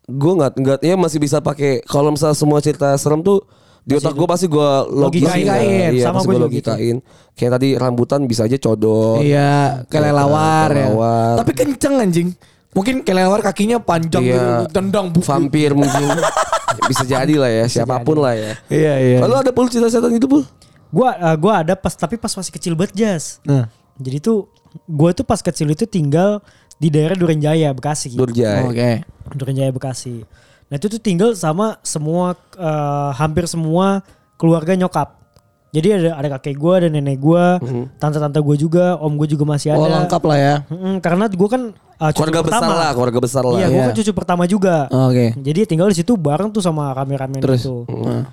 gue nggak nggak ya masih bisa pakai kalau misalnya semua cerita serem tuh di otak gue pasti gue logikain, Logikain. iya Sama gue juga gitu. logikain. Kayak tadi rambutan bisa aja codot. Iya, kelelawar ya. kelelawar. Tapi kenceng anjing. Mungkin kelelawar kakinya panjang Iya. gitu, tendang bu. Vampir mungkin bisa jadi lah ya siapa pun lah ya. Iya iya. Lalu ada pul cerita setan itu pul? Gua eh, gua ada pas tapi pas masih kecil banget Jas. Nah, Jadi tuh gua tuh pas kecil itu tinggal di daerah Durenjaya Bekasi. Durjai. oke. Durenjaya Bekasi. Nah itu tuh tinggal sama semua eh, hampir semua keluarga nyokap. Jadi ada ada kakek gua, ada nenek gua, tante-tante gua juga, om gua juga masih ada. Oh lengkap lah ya. Mm-mm, karena gua kan uh, cucu Keluarga besar pertama. lah, keluarga besar lah. Iya, gua Iya. kan cucu pertama juga. Oke. Jadi tinggal di situ bareng tuh sama rame-rame Terus. itu. Nah.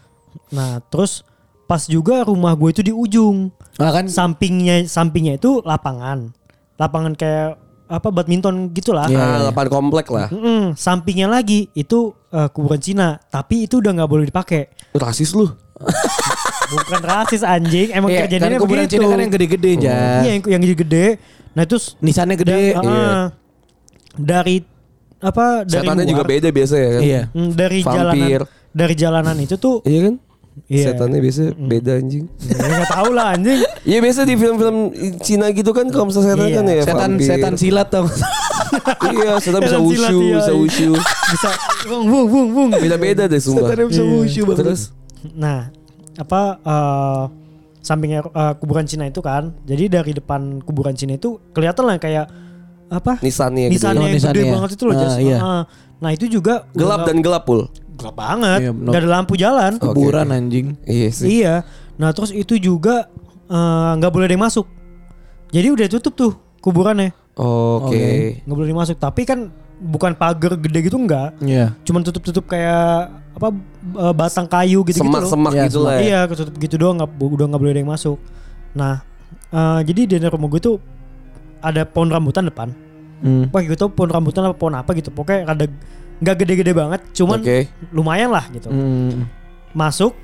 Nah, terus pas juga rumah gue itu di ujung. Nah, kan Sampingnya sampingnya itu lapangan. Lapangan kayak apa badminton gitulah. Iya, Ah, lapangan komplek lah. Mm-mm, sampingnya lagi itu eh, kuburan Cina, tapi itu udah nggak boleh dipakai. Rasis lu. Bukan rasis anjing, emang Iya, kejadiannya kan kuburan begitu. Cina kan yang gede-gede aja. Iya, yang yang gede. Nah, itu s- Nisannya gede. da- Iya. ah, dari apa dari Setannya luar, juga beda biasa ya kan. Iya. Mm, dari Vampir. jalanan dari jalanan itu tuh Iya kan? Iya. Setannya biasa beda anjing. ya nggak tahu lah anjing. Iya biasa di film-film Cina gitu kan kalau misalnya setan Iya. kan ya Setan vampir. setan silat tau. iya, setan bisa Setan silat, wushu, iya, bisa iya. wushu. Bisa bung bung bung. Beda-beda deh sumpah. Setannya bisa Iya. wushu banget. Terus Nah, apa eh, sampingnya eh, kuburan Cina itu kan. Jadi dari depan kuburan Cina itu kelihatan lah kayak apa? nisannya gitu. Nisannya ya. Oh, yang gede nisannya. banget itu loh, Ah, Jas. iya. Ah, Nah, itu juga Gelap udah dan gelap pul. gelap banget. Iya, bener. Gak ada lampu jalan. Oke, Kuburan oke. anjing. Iya sih. Iya. Nah, terus itu juga eh, nggak boleh ada yang masuk. Jadi udah tutup tuh kuburannya. Oke. Nggak boleh dimasuk. Tapi kan bukan pagar gede gitu enggak. Iya. Cuman tutup-tutup kayak apa eh, batang kayu gitu-gitu loh. Semak-semak Iya, gitu lah. ya. Iya, ketutup gitu doang nggak udah nggak boleh ada yang masuk. Nah, eh, jadi di rumah gue tuh ada pohon rambutan depan. Hmm. Wah, gitu pohon rambutan apa pohon apa gitu. Pokoknya ada nggak gede-gede banget, cuman Oke. lumayan lah gitu. Hmm. Masuk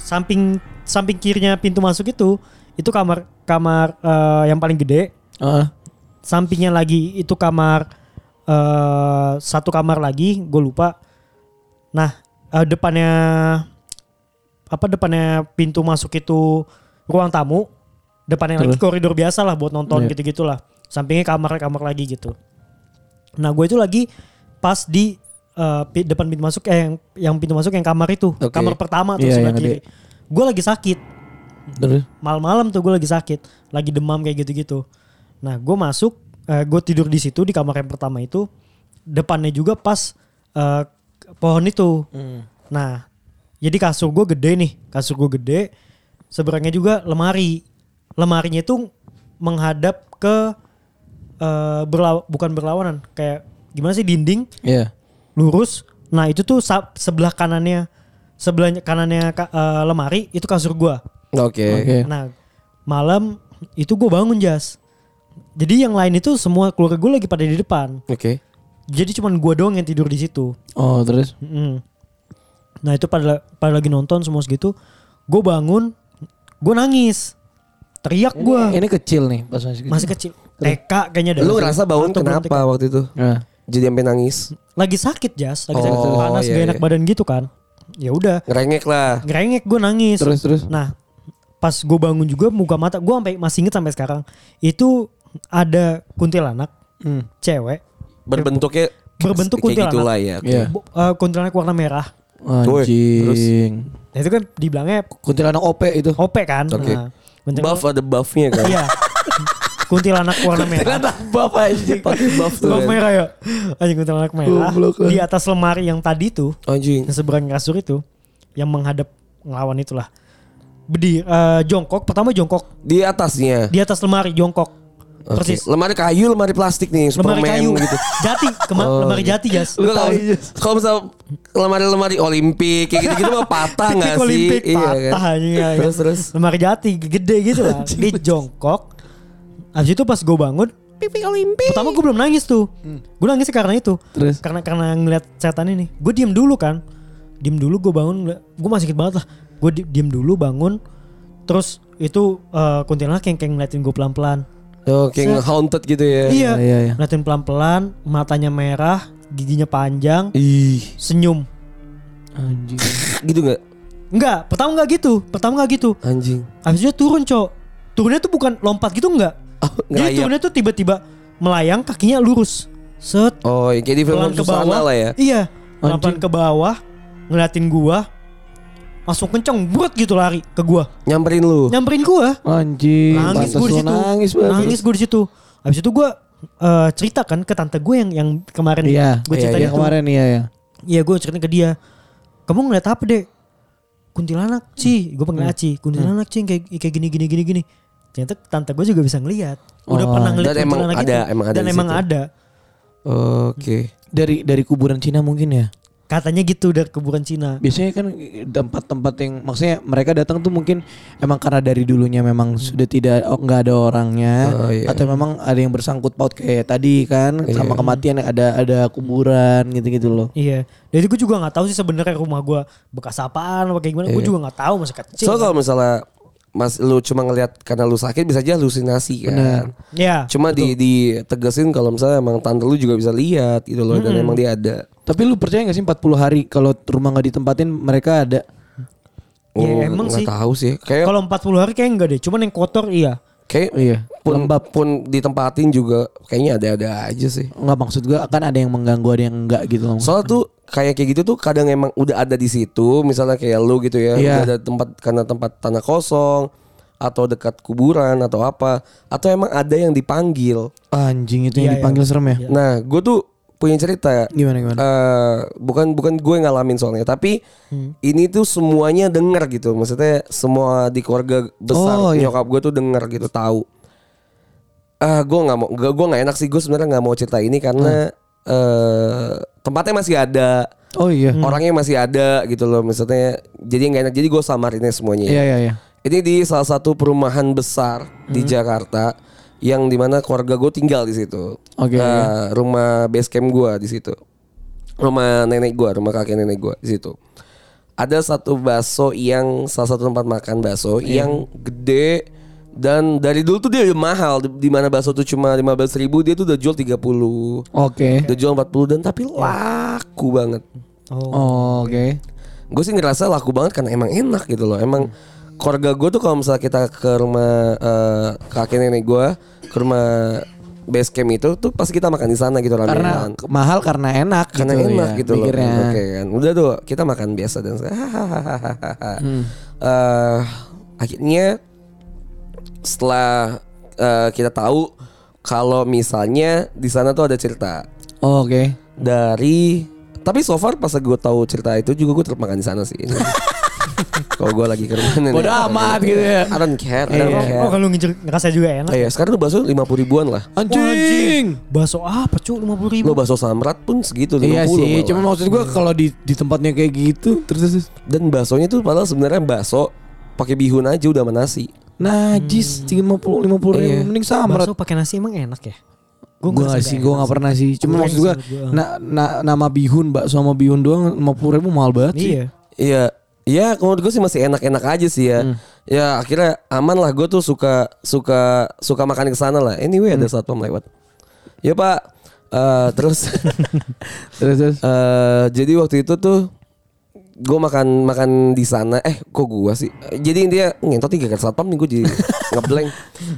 samping samping kirinya pintu masuk itu itu kamar kamar eh, yang paling gede. Ah. Sampingnya lagi itu kamar eh satu kamar lagi, gue lupa. Nah, eh, depannya apa depannya pintu masuk itu ruang tamu, depannya lagi Terus? koridor biasa lah buat nonton Iya. gitu-gitulah. Sampingnya kamar kamar lagi gitu. Nah, gue itu lagi pas di eh, pi- depan pintu masuk eh, yang yang pintu masuk yang kamar itu, Oke. kamar pertama tuh Iya, sebelah kiri. Gue lagi sakit, Terus. malam-malam tuh gue lagi sakit, lagi demam kayak gitu-gitu. Nah, gue masuk, gue tidur di situ di kamar yang pertama itu, depannya juga pas eh, pohon itu. Nah, jadi kasur gue gede nih, kasur gue gede, seberangnya juga lemari. Lemarinya itu menghadap ke eh, berlaw- bukan berlawanan, kayak gimana sih dinding Iya. lurus. Nah itu tuh sebelah kanannya, sebelah kanannya ka- eh, lemari itu kasur gua. Oke. Oke. Nah malam itu gue bangun jas. Jadi yang lain itu semua keluarga gue lagi pada di depan. Oke. Jadi cuman gue doang yang tidur di situ. Oh, terus. Mm-mm. Nah itu pada pada lagi nonton semua segitu. Gue bangun, gue nangis, teriak gue. Ini kecil nih pas masih kecil. Masih kecil. TK kayaknya. Lu ngerasa bangun kenapa TK. waktu itu? Nah. Jadi sampai nangis. Lagi sakit jas, lagi sakit Oh, panas iya, gak enak iya. badan gitu kan. Ya udah, Ngerengek lah. ngerengek gue nangis. Terus terus. Nah, pas gue bangun juga muka mata gue sampai masih inget sampai sekarang itu ada kuntilanak Hmm. cewek Berbentuknya Berbentuk kuntilanak. gitulah ya. oke. Iya. eh, kuntilanak warna merah. Anjing. Nah, itu kan dibilangnya Kuntilanak OP itu. OP kan. Oke. Nah, kuntilanak- Buff ada buffnya kan. Iya. kuntilanak warna merah. bapak anjing. Pakai buff tuh. Buff kan. merah ya. Anjing kuntilanak merah. Lah. Di atas lemari yang tadi tuh, Anjing. yang seberang kasur itu, yang menghadap ngelawan itulah. Bedi, eh, jongkok, pertama jongkok Di atasnya. di atas lemari jongkok. Oke. Persis. Lemari kayu, lemari plastik nih, lemari Superman kayu gitu. jati kema- Oh, lemari iya. jati jas Lu kalau kalau misal lemari-lemari Olimpik kayak gitu-gitu mah patah Piknik nggak sih? Olimpik Iya patah kan? anjing, ya, Terus kan? terus. lemari jati gede gitu lah di jongkok abis itu pas gue bangun Pipi Olimpik. pertama gue belum nangis tuh gue nangis karena itu Terus? karena karena ngeliat setan ini gue diem dulu kan diem dulu gue bangun gue masih sakit banget lah gue di- diem dulu bangun terus itu eh, kuntilanak yang kayak ngeliatin gue pelan-pelan Oh, kayak haunted gitu ya. iya iya, iya. ngeliatin pelan-pelan matanya merah giginya panjang Ih, senyum Anjing. gitu nggak? Enggak, pertama enggak gitu. Pertama enggak gitu. Anjing. Habis itu turun, Cok. Turunnya tuh bukan lompat gitu enggak. Oh, Jadi turunnya tuh tiba-tiba melayang, kakinya lurus. Set, Oh, kayak di film ke Susana bawah. lah ya. Iya, pelan Anjing. ke bawah, ngeliatin gua. Langsung kenceng, buat gitu lari ke gua. Nyamperin lu. Nyamperin gua. Anjing. Nangis gua di situ. Nangis banget. Nangis gua di situ. Habis itu gua eh, cerita kan ke tante gue yang yang kemarin Iya, gue iya, ceritain iya, itu. kemarin iya ya. Iya gue ceritain ke dia. Kamu ngeliat apa deh? Kuntilanak sih, gue panggil Aci. Kuntilanak sih kayak kayak gini gini gini gini. Ternyata tante gue juga bisa ngeliat. Udah Oh, pernah ngeliat dan emang kuntilanak ada, itu. emang ada Dan emang situ. ada. Oke. Dari dari kuburan Cina mungkin ya. Katanya gitu dari kuburan Cina. Biasanya kan tempat-tempat yang maksudnya mereka datang tuh mungkin emang karena dari dulunya memang sudah tidak oh, nggak ada orangnya Oh, iya. atau memang ada yang bersangkut paut kayak tadi kan sama kematian ada ada kuburan gitu-gitu loh. Iya. Jadi gue juga nggak tahu sih sebenarnya rumah gue bekas apaan apa kayak gimana. Gue juga nggak tahu masih kecil. So kalau misalnya Mas lu cuma ngelihat karena lu sakit bisa aja halusinasi kan. Iya. Cuma di ditegesin kalau misalnya emang tante lu juga bisa lihat gitu loh dan emang dia ada. Tapi lu percaya gak sih 40 hari kalau rumah nggak ditempatin mereka ada? Ya, Oh, emang nggak sih. tahu sih. Kayak Kalau 40 hari kayak enggak deh. Cuman yang kotor iya. Kayak Iya. pun, Lembab. pun ditempatin juga kayaknya ada-ada aja sih. Nggak maksud gua kan ada yang mengganggu ada yang enggak gitu loh. Soalnya tuh kayak kayak gitu tuh kadang emang udah ada di situ, misalnya kayak lu gitu ya, Iya. udah ada tempat karena tempat tanah kosong atau dekat kuburan atau apa, atau emang ada yang dipanggil. Anjing itu Iya, yang iya. dipanggil serem ya? Nah, gue tuh punya cerita. Gimana gimana? Eh, bukan bukan gue yang ngalamin soalnya, tapi ini tuh semuanya denger gitu. Maksudnya semua di keluarga besar Oh, iya. nyokap gue tuh denger gitu, tahu. Ah, gue nggak mau, gue gue nggak enak sih. Gue sebenarnya nggak mau cerita ini karena eh tempatnya masih ada, Oh iya. orangnya masih ada gitu loh. Maksudnya jadi nggak enak. Jadi gue samarinnya semuanya. Iya iya iya. Ini di salah satu perumahan besar di Jakarta yang di mana keluarga gue tinggal di situ. Oke, Nah, rumah base camp gue di situ. Rumah nenek gue, rumah kakek nenek gue di situ. Ada satu bakso yang salah satu tempat makan bakso yang gede dan dari dulu tuh dia udah mahal di, di mana bakso tuh cuma 15.000 ribu dia tuh udah jual 30 Oke. udah jual 40 dan tapi laku banget Oh. Oh, Oke. gue sih ngerasa laku banget karena emang enak gitu loh emang keluarga gue tuh kalau misalnya kita ke rumah eh, kakek nenek gue ke rumah base camp itu tuh pasti kita makan di sana gitu Karena ramean mahal karena enak karena gitu enak ya, gitu loh oke kan udah tuh kita makan biasa dan Hmm. Eh, akhirnya setelah eh, kita tahu kalau misalnya di sana tuh ada cerita Oh, Oke. dari tapi so far pas gue tahu cerita itu juga gue tetap makan di sana sih. Kalau gue lagi ke rumah nenek. Bodo amat gitu ya. I don't care. I don't Oh, care. oh kalau ngincer ngerasa juga enak. Eh, ya, sekarang tuh bakso lima puluh ribuan lah. Anjing. Bakso apa cu 50 ribu? Lo bakso samrat pun segitu 50 Iya sih, malah. cuma maksud gua kalau di di tempatnya kayak gitu terus terus Dan baksonya tuh padahal sebenarnya bakso pakai bihun aja udah sama nasi. najis tiga lima puluh lima puluh ribu Iya. mending samrat. Bakso pakai nasi emang enak ya? Gue gak sih, nggak gue gak pernah sih. Cuma maksud gue, na, na- nama bihun, bakso sama bihun doang lima puluh ribu mahal banget sih. Iya. Iya. Iya, menurut gue sih masih enak-enak aja sih ya. Hmm. Ya akhirnya aman lah. Gue tuh suka suka suka makan ke sana lah. Anyway ada Hmm. satpam lewat. Ya pak. Eh, terus Terus terus. eh jadi waktu itu tuh gue makan makan di sana eh kok gua sih jadi intinya ngentot tiga kali satpam nih gue jadi ngeblank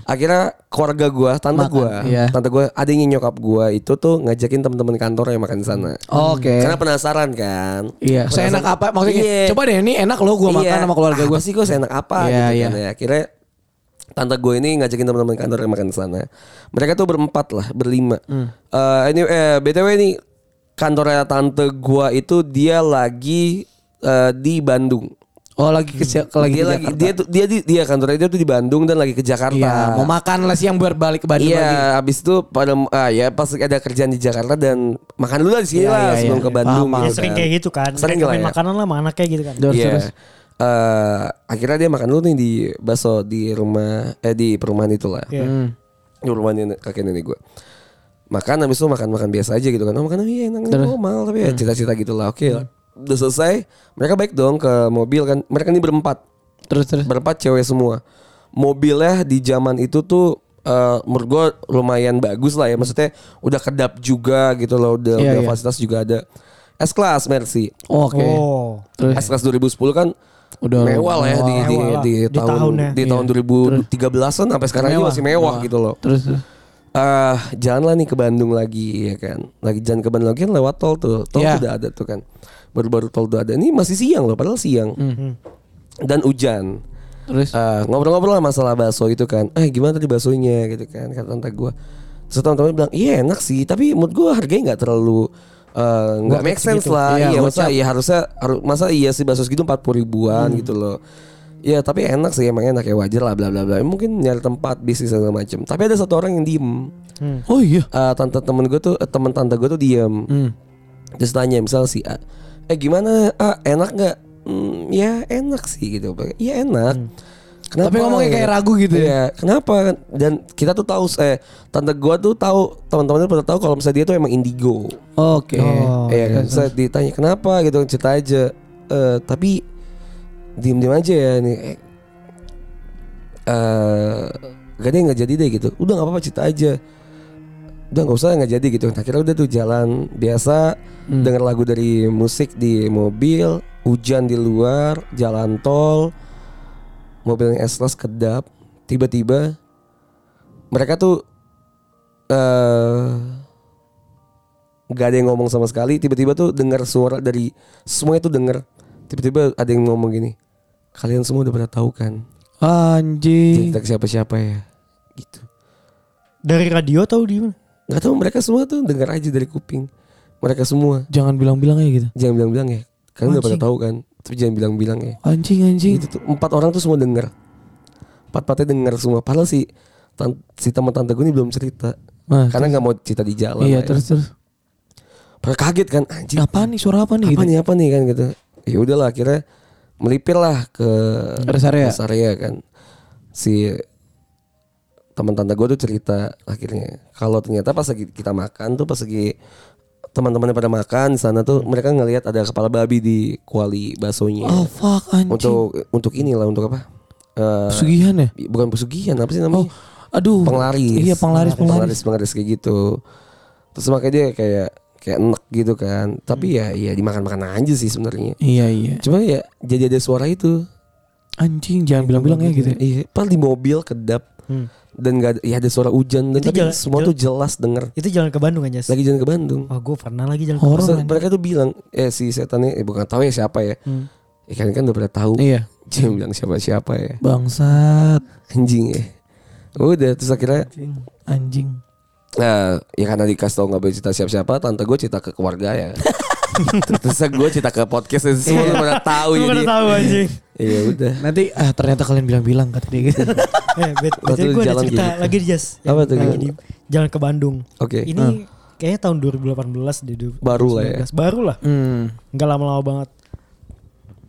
akhirnya keluarga gua tante Makan, gua iya. tante gua adanya nyokap gua itu tuh ngajakin teman-teman kantor yang makan di sana Oke. karena penasaran kan Iya, saya enak apa? Maksudnya Iya. coba deh ini enak loh gue makan Iya. sama keluarga gue. Sih gue enak apa Iya, gitu iya. kan ya. Akhirnya tante gue ini ngajakin teman-teman kantor yang makan di sana. Mereka tuh berempat lah, berlima. Hmm. Eh, ini eh, btw ini kantornya tante gue itu dia lagi eh, di Bandung. Oh lagi ke ke lagi dia di lagi dia tuh dia di dia kantornya dia tuh di Bandung dan lagi ke Jakarta. Iya, mau makan lah siang biar balik ke Bandung lagi. Iya, abis itu pada ah ya pas ada kerjaan di Jakarta dan makan dulu lah di sini Iya, lah iya, sebelum iya. ke Bandung. Paham, Ya gitu sering kan. kayak gitu kan. Sering Kayak lah ya. makanan lah sama anaknya gitu kan. Terus, Iya. terus. Eh, akhirnya dia makan dulu nih di bakso di rumah eh di perumahan itulah. Iya. Hmm. Di perumahan nenek, kakek nenek gue. Makan habis itu makan-makan biasa aja gitu kan. Oh makan iya enak normal tapi ya cita-cita gitu lah. Oke lah. Udah selesai, mereka baik dong ke mobil kan. Mereka ini berempat. Terus terus. Berempat cewek semua. Mobilnya di zaman itu tuh eh, menurut gue lumayan bagus lah ya. Maksudnya udah kedap juga gitu loh. Udah, Iya, udah iya. fasilitas juga ada. S-Class Mercy. Oke. Oh. Terus S-Class 2010 kan udah mewah lah ya di, di, Mewah lah. di, Di tahun tahunnya. di tahun 2013an sampai sekarang Mewah, masih mewah gitu loh. terus terus. Eh, jalan lah nih ke Bandung lagi ya kan. Lagi jalan ke Bandung lagi kan lewat tol tuh. Tol Iya. tuh udah ada tuh kan. Baru-baru tol udah ada. Ini masih siang loh, padahal siang. Hmm. Dan hujan. Terus Eh, ngobrol-ngobrol lah masalah bakso itu kan. Eh gimana tadi baksonya gitu kan kata tante gue. Terus teman-teman bilang iya enak sih, tapi menurut gue harganya nggak terlalu eh, nggak it make sense segitu. lah. Iya, Iya, masa iya harusnya harus masa iya sih bakso segitu empat ribuan Hmm. gitu loh. Ya tapi enak sih emang enak ya wajar lah bla bla bla. Mungkin nyari tempat bisnis segala macam. Tapi ada satu orang yang diem. Oh iya. Eh, tante temen gue tuh temen tante gue tuh diem. Hmm. Terus tanya misal si A, eh gimana ah enak nggak Hmm, ya enak sih gitu ya enak Kenapa? Tapi ngomongnya kayak ragu gitu ya? Iya, kenapa? Dan kita tuh tahu eh tante gua tuh tahu teman-temannya pada tahu kalau misalnya dia tuh emang indigo. Oke. Oh, Iya kan? Saya ditanya kenapa gitu cerita aja. Eh tapi diem-diem aja ya nih. Eh, eh, gak ada yang nggak jadi deh gitu. Udah nggak apa-apa cerita aja. Udah nggak usah nggak jadi gitu. Akhirnya udah tuh jalan biasa denger lagu dari musik di mobil, hujan di luar, jalan tol, mobilnya S-Class kedap. Tiba-tiba mereka tuh eh nggak ada yang ngomong sama sekali tiba-tiba tuh dengar suara dari semuanya tuh denger tiba-tiba ada yang ngomong gini kalian semua udah pernah tahu kan Anjing. cerita ke siapa-siapa ya gitu Dari radio atau di mana? Nggak tahu mereka semua tuh dengar aja dari kuping mereka semua Jangan bilang-bilang ya gitu. jangan bilang-bilang ya kalian udah Anjing. tahu kan tapi jangan bilang-bilang ya Anjing anjing. gitu tuh empat orang tuh semua denger empat empatnya denger semua padahal si tan- si teman tante gue ini belum cerita Nah, karena nggak mau cerita di jalan iya ya. terus terus. Pada kaget kan anjing Apa nih suara apa nih apa gitu? nih apa nih kan gitu ya udahlah akhirnya melipir lah ke Rest area. rest area kan si teman tante gue tuh cerita akhirnya kalau ternyata pas lagi kita makan tuh pas lagi teman-temannya pada makan di sana tuh mereka ngelihat ada kepala babi di kuali baksonya Oh fuck anjing. untuk untuk inilah untuk apa Eh, Pesugihan ya? bukan pesugihan apa sih namanya Aduh. penglaris Iya penglaris penglaris. penglaris penglaris kayak gitu terus makanya dia kayak kayak enek gitu kan tapi ya ya dimakan makan aja sih sebenarnya Iya iya. cuma ya jadi ada suara itu Anjing jangan bilang-bilang ya gitu. ya. iya padahal di mobil kedap Hmm. Dan gak ada, ya ada suara hujan dan Itu tapi jalan- semua jalan- tuh jelas denger Itu jalan ke Bandung kan Jas? lagi jalan ke Bandung Oh gue pernah lagi jalan ke Horor. Bandung. Mereka tuh bilang eh si setannya eh bukan tahu ya siapa ya Hmm. ya kan kan udah pada tahu Iya. jangan bilang siapa siapa ya Bangsat. anjing ya udah terus akhirnya Anjing. Anjing. Nah, ya karena dikasih tau gak boleh cerita siapa-siapa, tante gue cerita ke keluarga ya. Terus gue cerita ke podcast dan semua udah pada tahu Lu ya pada tahu anjing. Iya udah. Nanti ah ternyata kalian bilang-bilang kata dia gitu. eh, bet, Waktu gue ada jalan cerita gitu. lagi di Jas. Apa tuh, Lagi di jalan ke Bandung. Oke. Ini kayaknya tahun 2018 deh. du- Baru lah ya. 2019. Baru lah. hmm. Nggak lama-lama banget.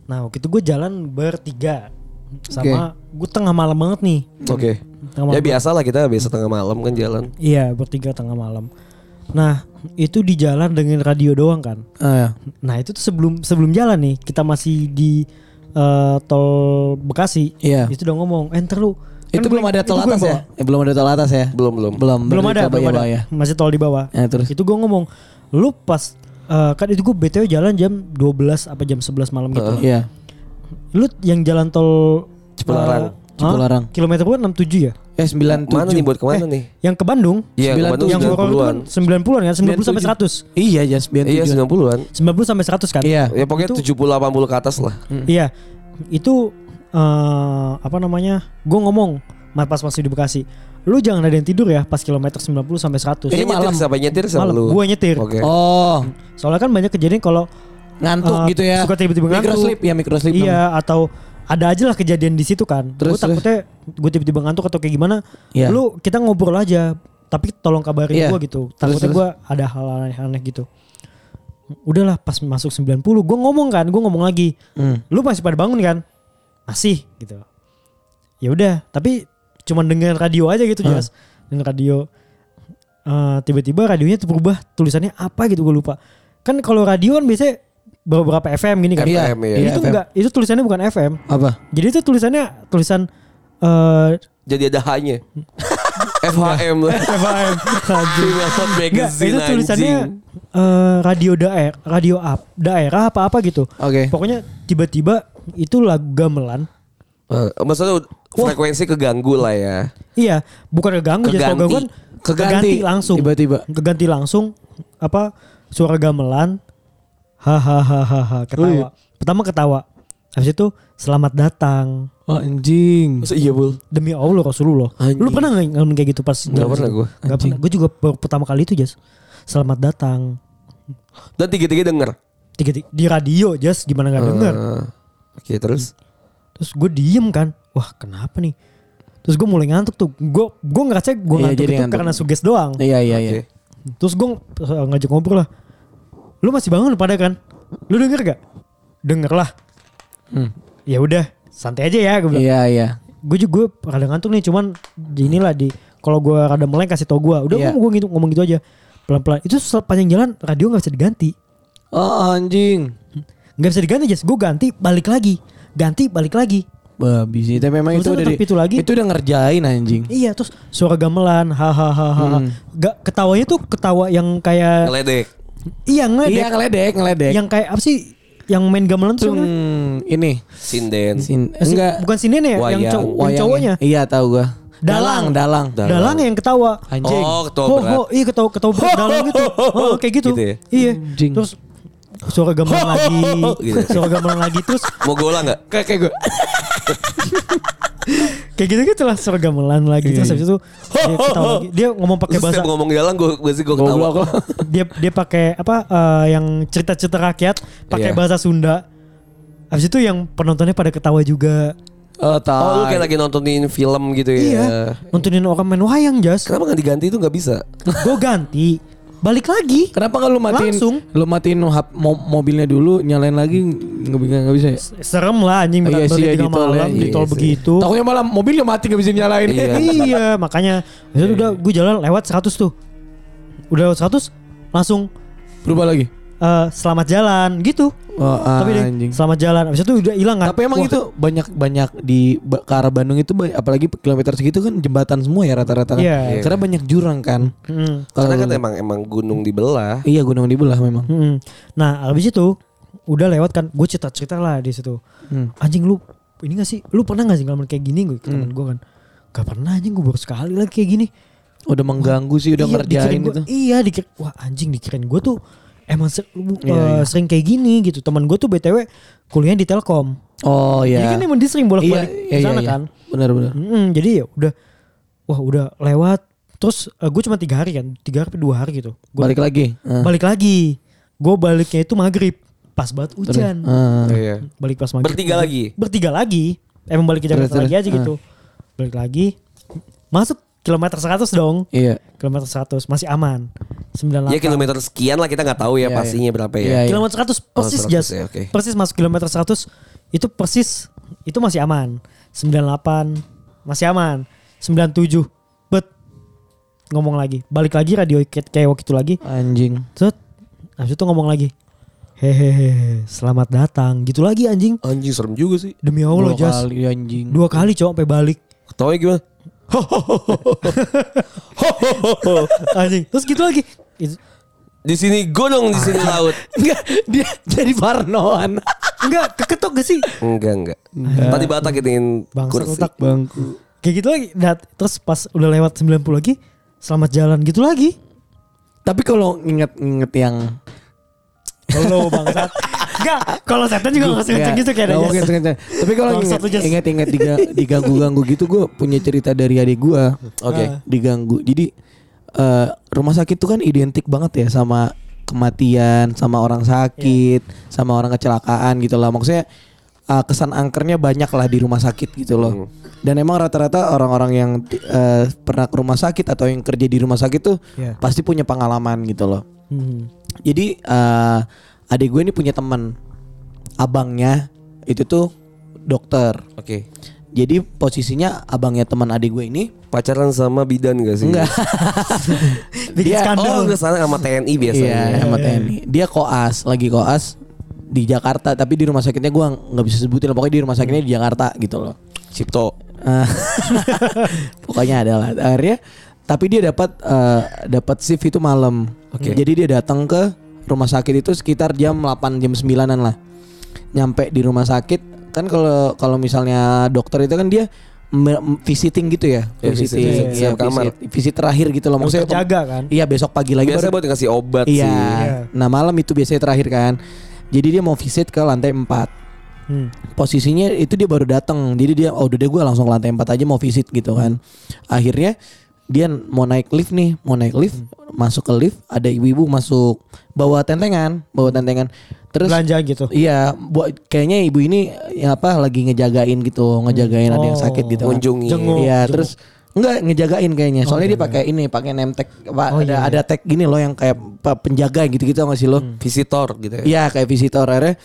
Nah waktu itu gue jalan bertiga. Sama gue tengah malam banget nih. Oke. Tengah Ya biasa lah kita biasa tengah malam kan jalan. Iya bertiga tengah malam. Nah itu di jalan dengan radio doang kan. Ah, ya. Nah itu tuh sebelum sebelum jalan nih kita masih di eh, tol Bekasi. Iya. Itu udah ngomong, eh ntar lu. kan Itu belum ada tol atas bawa. ya? Eh, belum ada tol atas ya? Belum belum. Belum. Belum ada, belum ada. bawah ya. Masih tol di bawah. Ya terus. Itu gue ngomong, lu pas eh, kan itu gue BTW jalan jam 12 apa jam 11 malam gitu. Iya. Lu yang jalan tol Cipularang. eh, Cipularang. hah? Kilometer berapa? 67 ya? Eh 97. Mana nih buat ke mana nih? Yang ke Bandung? Iya, ke 97. Bandung yang horor itu 90-an. kan 90-an kan? 90 sampai 100. Iya, jas 97. Iya 90-an. 90 sampai 100 kan? Iya. Ya pokoknya 70 80 ke atas lah. Iya. Itu eh apa namanya? Gue ngomong pas masih di Bekasi. Lu jangan ada yang tidur ya pas kilometer 90 sampai 100. Ini malam. nyetir siapa nyetir sama Malam. lu? Gua nyetir. Oke. Oh, Soalnya kan banyak kejadian kalau ngantuk Eh, gitu ya. suka tiba-tiba ngantuk. Microslip ya, microslip. iya atau ada aja lah kejadian di situ kan. Terus, Gue takutnya gue tiba-tiba ngantuk atau kayak gimana. Iya. Lu kita ngobrol aja. Tapi tolong kabarin Iya. gue gitu. Takutnya gue ada hal aneh-aneh gitu. Udahlah pas masuk 90 gue ngomong kan, gue ngomong lagi. Hmm. Lu masih pada bangun kan? Masih gitu. Ya udah, tapi cuman dengan radio aja gitu Hmm. jelas. Dengan radio Eh, tiba-tiba radionya tuh berubah tulisannya apa gitu gue lupa. Kan kalau radio kan biasanya beberapa FM gini kan. Iya, FM, iya. itu FM. enggak, itu tulisannya bukan FM. Apa? Jadi itu tulisannya tulisan eh Jadi ada H-nya. FHM lah. Enggak, Magazine itu tulisannya eh, radio daerah, radio up, daerah apa-apa gitu. Oke. Pokoknya tiba-tiba itu lagu gamelan. Eh, maksudnya frekuensi keganggu lah ya. Iya, bukan keganggu jadi kalau Keganti. kan keganti langsung. Tiba-tiba. Keganti langsung apa suara gamelan. Hahaha ketawa. Pertama ketawa. Habis itu selamat datang. Oh, anjing. Masa iya bul? Demi Allah Rasulullah. Anjing. Lu pernah nggak ngalamin kayak gitu pas Gak pernah gue. Gak pernah. Gue juga baru pertama kali itu Jas. Selamat datang. Dan tiga-tiga denger. Tiga, tiga- di radio Jas gimana nggak denger. Eh, Oke terus. Terus gue diem kan. Wah kenapa nih? Terus gue mulai ngantuk tuh. Gue gue ngerasa gue Iya, ngantuk jadi itu ngantuk. karena suges doang. Iya, iya, iya. Oke. Terus gue ngajak ngobrol lah. Lu masih bangun pada kan? Lu denger gak? Denger lah. Hmm. Ya udah, santai aja ya gue bilang. Iya iya. Gue juga gue rada ngantuk nih, cuman inilah di kalau gue rada meleng kasih tau gue. Udah Iya. gue gitu ngomong gitu aja. Pelan-pelan. Itu sepanjang jalan radio nggak bisa diganti. Oh anjing. nggak bisa diganti Jas. Gue ganti balik lagi. Ganti balik lagi. Babi sih. Tapi memang itu Terus udah tetap itu lagi. Itu udah ngerjain anjing. Iya terus suara gamelan hahaha. Hmm. Gak ketawanya tuh ketawa yang kayak Ngeledek. Iya ngeledek. Iya ngeledek, ngeledek. Yang kayak apa sih? Yang main gamelan tuh? Hmm, ini. Sinden. Sin, Eh, si- enggak. Bukan si Nene ya, yang, Wayang. cow- yang cowoknya. Iya tahu gua. Dalang. dalang. Dalang. Dalang yang ketawa. Anjing. Oh, ketua Ho, berat. ho, iya ketawa ketawa berat dalang gitu. Oh, kayak gitu. Gitu ya? Iya. Anjing. Terus suara gamelan lagi. Gitu. Suara gamelan lagi terus Mau gola nggak? Kayak kayak gua. kayak gitu gitu lah suara gamelan lagi terus habis itu dia ketawa lagi. Dia ngomong pakai bahasa setiap ngomong dalang gue gue sih gue ketawa. Dia dia pakai apa eh, yang cerita-cerita rakyat pakai Iya. bahasa Sunda. Habis itu yang penontonnya pada ketawa juga. Oh, tahu. Oh lu kayak lagi nontonin film gitu ya. Iya. Nontonin orang main wayang, Jas. Kenapa nggak diganti itu nggak bisa? Gue ganti. Balik lagi. Kenapa nggak lu matiin? Langsung. Lu matiin hap- mo- mobilnya dulu, nyalain lagi nggak bisa nggak bisa ya? Serem lah anjing Oh, iya berat sih, ya, di di tol ya. malam di Iya tol begitu. Takutnya malah mobilnya mati nggak bisa nyalain. Iya. iya, makanya itu udah gue jalan lewat 100 tuh. Udah lewat 100 langsung Berubah lagi. Eh, selamat jalan gitu. Oh, Tapi deh anjing. selamat jalan. Habis itu udah hilang kan. Tapi emang Wah, itu banyak banyak di ke arah Bandung itu apalagi kilometer segitu kan jembatan semua ya rata-rata kan. Iya. Karena banyak jurang kan. mm, Karena kan emang emang gunung dibelah. Iya gunung dibelah memang. mm. Nah, habis itu udah lewat kan gue cerita-cerita lah di situ. Hmm. Anjing lu ini gak sih? Lu pernah gak sih ngalamin kayak gini gue temen gue kan? Gak pernah anjing gue baru sekali lagi kayak gini. Udah mengganggu sih udah Iya, ngerjain dikirain itu. Iya dikira Wah anjing dikirain gue tuh Emang ser- uh, Iya, iya. sering kayak gini gitu Teman gue tuh BTW kuliahnya di Telkom Oh iya. Jadi kan emang dia sering bolak-balik ke sana kan Benar benar. Mm, Jadi ya udah Wah udah lewat Terus gue cuma tiga hari kan Tiga hari dua hari gitu Gua Balik lagi. Eh. balik lagi Gue baliknya itu maghrib Pas banget hujan Eh. Iya. Balik pas maghrib Bertiga lagi. Bertiga lagi Emang balik ke Jakarta Terus, lagi aja gitu Balik lagi Masuk kilometer 100 dong Iya. Kilometer 100 Masih aman 98 Ya kilometer sekian lah kita nggak tahu ya Iya, pastinya berapa Iya, ya. iya. Kilometer 100 persis 100 Jas. ya, oke. Persis masuk kilometer 100 itu persis itu masih aman. 98 masih aman. 97 bet ngomong lagi. Balik lagi radio kayak kayak waktu itu lagi. Anjing. Set. Habis itu ngomong lagi. Hehehe, selamat datang. Gitu lagi anjing. Anjing serem juga sih. Demi Allah, Dua Jas. kali anjing. Dua kali cowok sampai balik. Ketawanya gimana? Anjing. Terus gitu lagi. Itu- Di sini gunung, di sini laut. Enggak, dia jadi parnoan. Enggak, keketok gak sih? Enggak, enggak. Tadi Batak gituin Bangsa kursi. otak. Bangku. Kayak gitu lagi. Nah, terus pas udah lewat 90 lagi, selamat jalan gitu lagi. Tapi kalau nginget-nginget yang Lo bangsat. Enggak, kalau setan juga nggak Nggak, ngecek gitu kayak ada nggak mungkin Jas. sengaja. Tapi kalau inget-inget diga- diganggu-ganggu gitu gue punya cerita dari adik gue. Oke. Ah. Diganggu. Jadi eh, rumah sakit tuh kan identik banget ya sama kematian, sama orang sakit, sama orang kecelakaan gitu lah. Maksudnya eh, kesan angkernya banyak lah di rumah sakit gitu loh. Dan emang rata-rata orang-orang yang eh, pernah ke rumah sakit atau yang kerja di rumah sakit tuh Iya. pasti punya pengalaman gitu loh. Hmm. Jadi eh adik gue ini punya teman abangnya itu tuh dokter. Oke. Jadi posisinya abangnya teman adik gue ini Pacaran sama bidan gak sih? enggak Bikin Dia- skandal. Oh, ke sana sama TNI biasanya. iya sama TNI. Dia koas, lagi koas di Jakarta tapi di rumah sakitnya gue nggak bisa sebutin pokoknya di rumah sakitnya di Jakarta gitu loh. Cipto. Eh, pokoknya adalah akhirnya tapi dia dapat eh, dapat shift itu malam. Oke. Jadi dia datang ke rumah sakit itu sekitar jam 8 jam 9-an lah. Nyampe di rumah sakit kan kalau kalau misalnya dokter itu kan dia visiting gitu ya, Ya, visit, visiting, visit, iya, setiap kamar. visit, visit terakhir gitu loh. Maksudnya terjaga kan. Iya besok pagi lagi Biasanya baru- buat ngasih obat Iya. sih. Nah malam itu biasanya terakhir kan. Jadi dia mau visit ke lantai 4 Hmm. posisinya itu dia baru datang jadi dia oh udah deh gue langsung ke lantai 4 aja mau visit gitu kan akhirnya dia mau naik lift nih mau naik lift masuk ke lift ada ibu-ibu masuk bawa tentengan bawa tentengan terus Belanja gitu. iya buat kayaknya ibu ini ya apa lagi ngejagain gitu ngejagain ada yang Oh. sakit gitu kan. Mengunjungi. Jenguk. iya terus Enggak ngejagain kayaknya. Soalnya dia pakai ini, pakai name tag apa, Oh, ada iya, ada tag gini loh yang kayak apa, penjaga gitu-gitu nggak sih lo? Visitor gitu ya. Iya kayak visitor akhirnya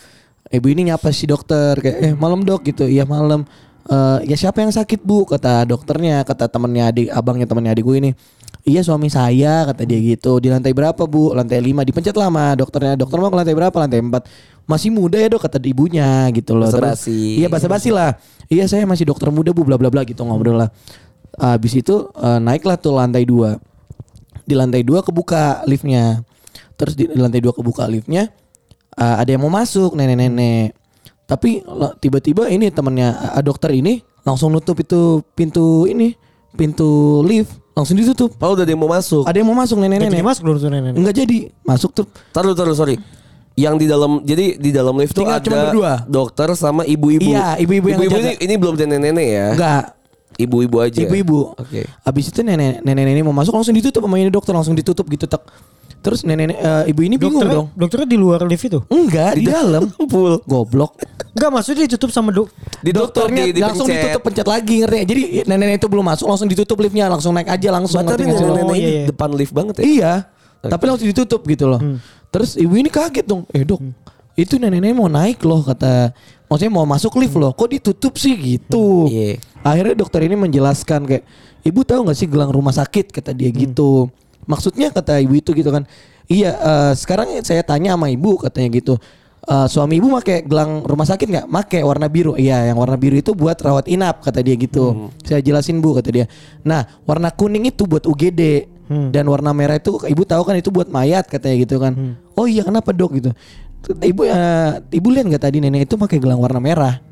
ibu ini nyapa si dokter kayak eh malam dok gitu. Iya malam. Eh ya siapa yang sakit bu? Kata dokternya, kata temennya adik abangnya temennya adik gue ini. Iya suami saya kata dia gitu Di lantai berapa bu? Lantai 5 Dipencet lah sama dokternya Dokter mau ke lantai berapa? Lantai 4 Masih muda ya dok kata ibunya gitu loh Terus- Basa-basi. Iya basa-basi lah Iya saya masih dokter muda bu bla bla bla gitu ngobrol lah Habis itu eh, naiklah tuh lantai 2 Di lantai 2 kebuka liftnya Terus di, lantai 2 kebuka liftnya eh, Ada yang mau masuk nenek-nenek Tapi tiba-tiba ini temennya dokter ini Langsung nutup itu pintu ini Pintu lift Langsung ditutup Kalau udah dia mau masuk. Ada yang mau masuk Nggak jadi nenek-nenek masuk dulu tuh nenek. Enggak jadi Masuk tuh Taruh taruh sorry. Yang di dalam jadi di dalam lift tuh Tinggal ada cuma berdua. dokter sama ibu-ibu. Iya, ibu-ibu yang Ibu-ibu ini, ini belum nenek-nenek ya. Enggak Ibu-ibu aja. Ibu-ibu. Oke. Abis itu nenek nenek nenek mau masuk langsung ditutup sama ini dokter langsung ditutup gitu tak. Terus nenek nenek eh, ibu ini bingung Dokternya, dong. dokternya di luar lift itu? Enggak di dalam. Full. Goblok. Enggak maksudnya ditutup sama dok. Ditutup Dokternya di, langsung dipencet. ditutup pencet lagi ngerti nggak? Jadi nenek itu belum masuk langsung ditutup liftnya langsung naik aja langsung. Tapi nenek-nenek Oh, ini iya, iya. depan lift banget ya. Iya. Tapi langsung ditutup gitu loh. Terus ibu ini kaget dong. Eh dok, itu nenek-nenek mau naik loh kata. Maksudnya mau masuk lift loh. Kok ditutup sih gitu. Iya. Akhirnya dokter ini menjelaskan kayak, ibu tahu nggak sih gelang rumah sakit kata dia gitu. Maksudnya kata ibu itu gitu kan. Iya, eh, sekarang saya tanya sama ibu katanya gitu. Eh, suami ibu pakai gelang rumah sakit nggak? Make warna biru. Iya, yang warna biru itu buat rawat inap kata dia gitu. Saya jelasin bu kata dia. Nah, warna kuning itu buat UGD dan warna merah itu ibu tahu kan itu buat mayat katanya gitu kan. Oh iya kenapa dok gitu? Ibu eh, ibu lihat nggak tadi nenek itu pakai gelang warna merah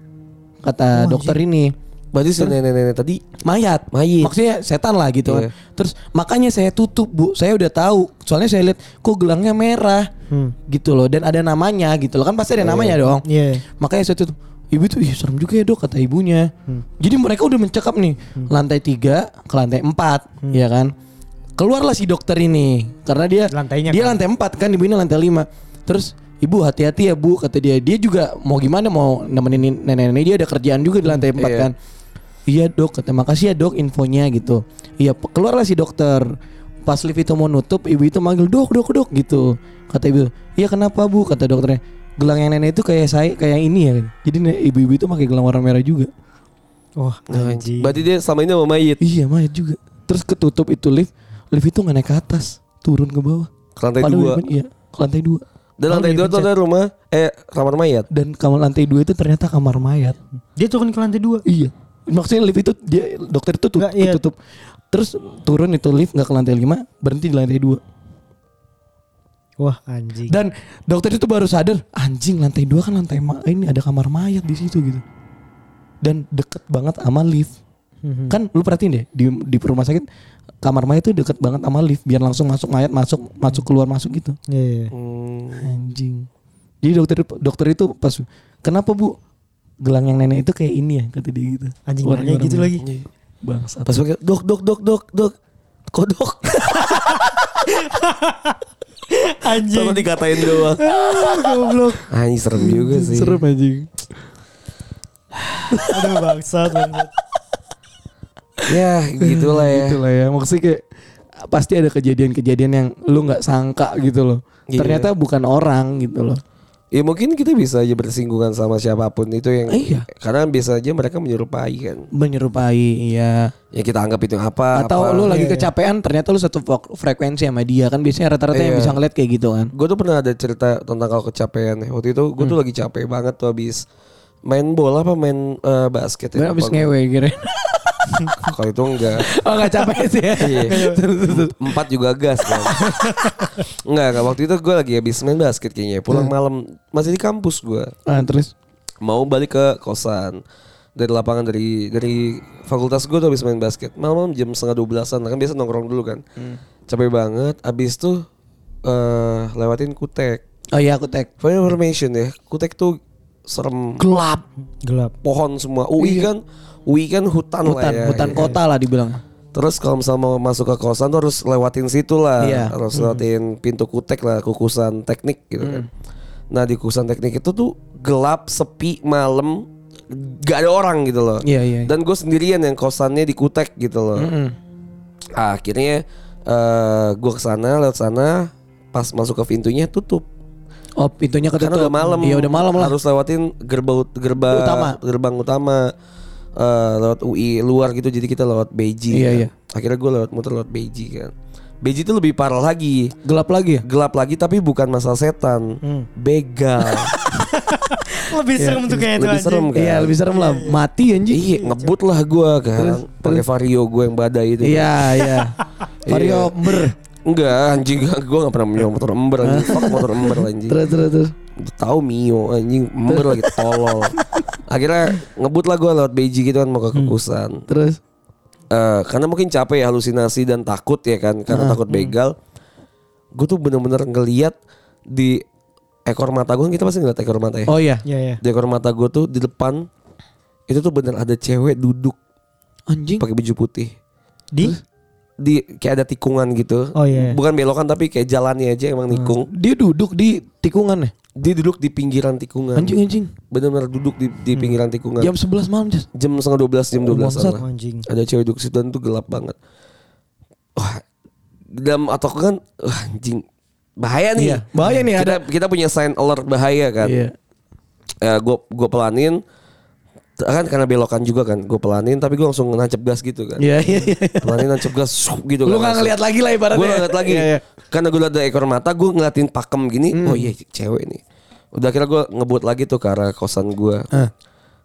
kata dokter ini Berarti si nenek-nenek tadi mayat. Mayit. maksudnya setan lah gitu Iya. kan terus makanya saya tutup bu. Saya udah tahu. Soalnya saya lihat kok gelangnya merah Hmm. gitu loh. Dan ada namanya gitu loh. Kan pasti ada namanya dong. Iya. makanya saya tutup. Ibu tuh ih serem juga ya dok kata ibunya. Jadi mereka udah mencekap nih. Lantai tiga ke lantai empat ya kan? Keluarlah si dokter ini. Karena dia Lantainya dia kan? lantai empat kan ibu ini lantai lima. Terus ibu hati-hati ya bu kata dia. Dia juga mau gimana mau nemenin nenek-nenek dia. Ada kerjaan juga di lantai empat Iya. kan iya dok. Kata makasih ya dok infonya gitu. Iya keluarlah si dokter. Pas lift itu mau nutup ibu itu manggil dok dok dok gitu. Kata ibu iya kenapa bu? Kata dokternya. Gelang yang nenek itu kayak saya kayak ini ya jadi ibu-ibu itu pakai gelang warna merah juga. Wah, anjing. Berarti dia sama ini sama mayit. iya mayat juga. Terus ketutup itu lift lift itu nggak naik ke atas turun ke bawah. Ke lantai Padahal dua. iya ke lantai dua. Dan lantai dua tuh ada rumah? Eh kamar mayat. dan kamar lantai dua itu ternyata kamar mayat. Dia turun ke lantai dua. Iya. Maksudnya lift itu dia dokter itu Nggak, iya. tutup. Terus turun itu lift nggak ke lantai 5, berhenti di lantai 2. Wah, anjing. Dan dokter itu baru sadar, anjing lantai 2 kan lantai ma ini ada kamar mayat di situ gitu. Dan deket banget sama lift. Mhm. Kan lu perhatiin deh di di rumah sakit kamar mayat itu deket banget sama lift biar langsung masuk mayat masuk masuk keluar masuk gitu. Iya, iya. Hmm. Anjing. Jadi dokter dokter itu pas kenapa Bu? Gelang yang nenek itu kayak ini ya kata dia gitu. Anjing Warna- nanya gitu lagi. Bangsat. Pas pakai dok dok dok dok dok. Kodok. Anjing. Sama dikatain doang. Goblok. Anjing serem juga sih. Serem anjing. Aduh bangsat, bangsat. Ya gitulah ya. Itulah ya. Maksudnya kayak pasti ada kejadian-kejadian yang lu nggak sangka gitu loh. Iya. Ternyata bukan orang gitu loh. Ya mungkin kita bisa aja bersinggungan sama siapa pun itu yang Iya. karena bisa aja mereka menyerupai kan. Menyerupai iya. Ya kita anggap itu apa Atau apa. lu lagi Iya, iya. kecapean ternyata lu satu fre- frekuensi sama dia kan biasanya rata-rata yang Iya. bisa ngeliat kayak gitu kan. Gue tuh pernah ada cerita tentang kalau kecapean ya. Waktu itu gue tuh lagi capek banget tuh habis main bola apa main eh, basket ya. abis lupa gua. ngewe kira. Kalau itu enggak. oh gak capek sih ya. Iya. Empat juga gas kan. enggak, enggak. Waktu itu gue lagi habis main basket kayaknya. Pulang malam masih di kampus gue. Ah, terus Mau balik ke kosan dari lapangan dari dari fakultas gue tuh habis main basket. Malam-malam jam setengah dua belasan kan biasa nongkrong dulu kan. Capek banget. Abis tuh eh lewatin kutek. Oh iya aku tag. For information ya, kutek tuh serem Gelap. Gelap. pohon semua. UI kan, UI kan hutan, lah Hutan, ya. hutan kota lah dibilang. Terus kalau misalnya mau masuk ke kosan tuh harus lewatin situ lah, Iya. harus lewatin pintu kutek lah, kukusan teknik gitu kan. Nah di kukusan teknik itu tuh gelap, sepi, malam, gak ada orang gitu loh. Iya, iya. Dan gue sendirian yang kosannya di Kutek gitu loh. Ah, akhirnya eh gue ke sana lewat sana pas masuk ke pintunya tutup. Oh, pintunya ketutup. Karena udah malam. Iya, udah malam lah. Harus lewatin gerbang gerbang Utama. gerbang utama. Eh, lewat UI luar gitu jadi kita lewat Beiji. Iya, kan. iya. Akhirnya gue lewat muter lewat Beiji kan. Beiji itu lebih parah lagi. Gelap lagi ya? Gelap lagi tapi bukan masalah setan. Hmm. Begal. Lebih serem tuh kayaknya tuh lebih anjing. serem kan. Iya, lebih serem lah. Mati anjing. Iya, ngebut lah gue kan. Pakai vario gue yang badai itu. Iya, iya. Vario ber. Enggak, anjing gue gak pernah punya motor ember anjing. Fuck motor ember anjing. Terus terus terus. Tahu Mio anjing ember lagi tolol. Akhirnya ngebut lah gue lewat Beiji gitu kan mau ke kekusan. Terus Eh, karena mungkin capek ya halusinasi dan takut ya kan karena takut begal. Gue tuh bener-bener ngeliat di ekor mata gue kita pasti ngeliat ekor mata ya. Oh iya. Iya iya. Di ekor mata gue tuh di depan itu tuh bener ada cewek duduk Anjing. pakai baju putih. Di Di kayak ada tikungan gitu. Oh, iya. Bukan belokan tapi kayak jalannya aja emang nikung. Dia duduk di tikungan ya? Dia duduk di pinggiran tikungan. Anjing anjing. Bener-bener duduk di, di pinggiran tikungan. Jam 11 malam, Jas. jam setengah 12 jam 12 bangsat. lah. anjing. Ada cewek duduk situ dan itu gelap banget. Wah, dalam atau kan wah, anjing bahaya nih. Iya, bahaya nih, Kita kita punya sign alert bahaya kan. Iya. Ya gue gue pelanin kan karena belokan juga kan. Gue pelanin tapi gue langsung nancep gas gitu kan. Iya, iya, iya. Pelanin nancep gas gitu Lu kan. gak ngeliat lagi lah ibaratnya. Gue ngeliat lagi. Iya, iya. Karena gue liat dari ekor mata gue ngeliatin pakem gini. Oh iya cewek nih. Udah akhirnya gue ngebut lagi tuh ke arah kosan gue. Ah.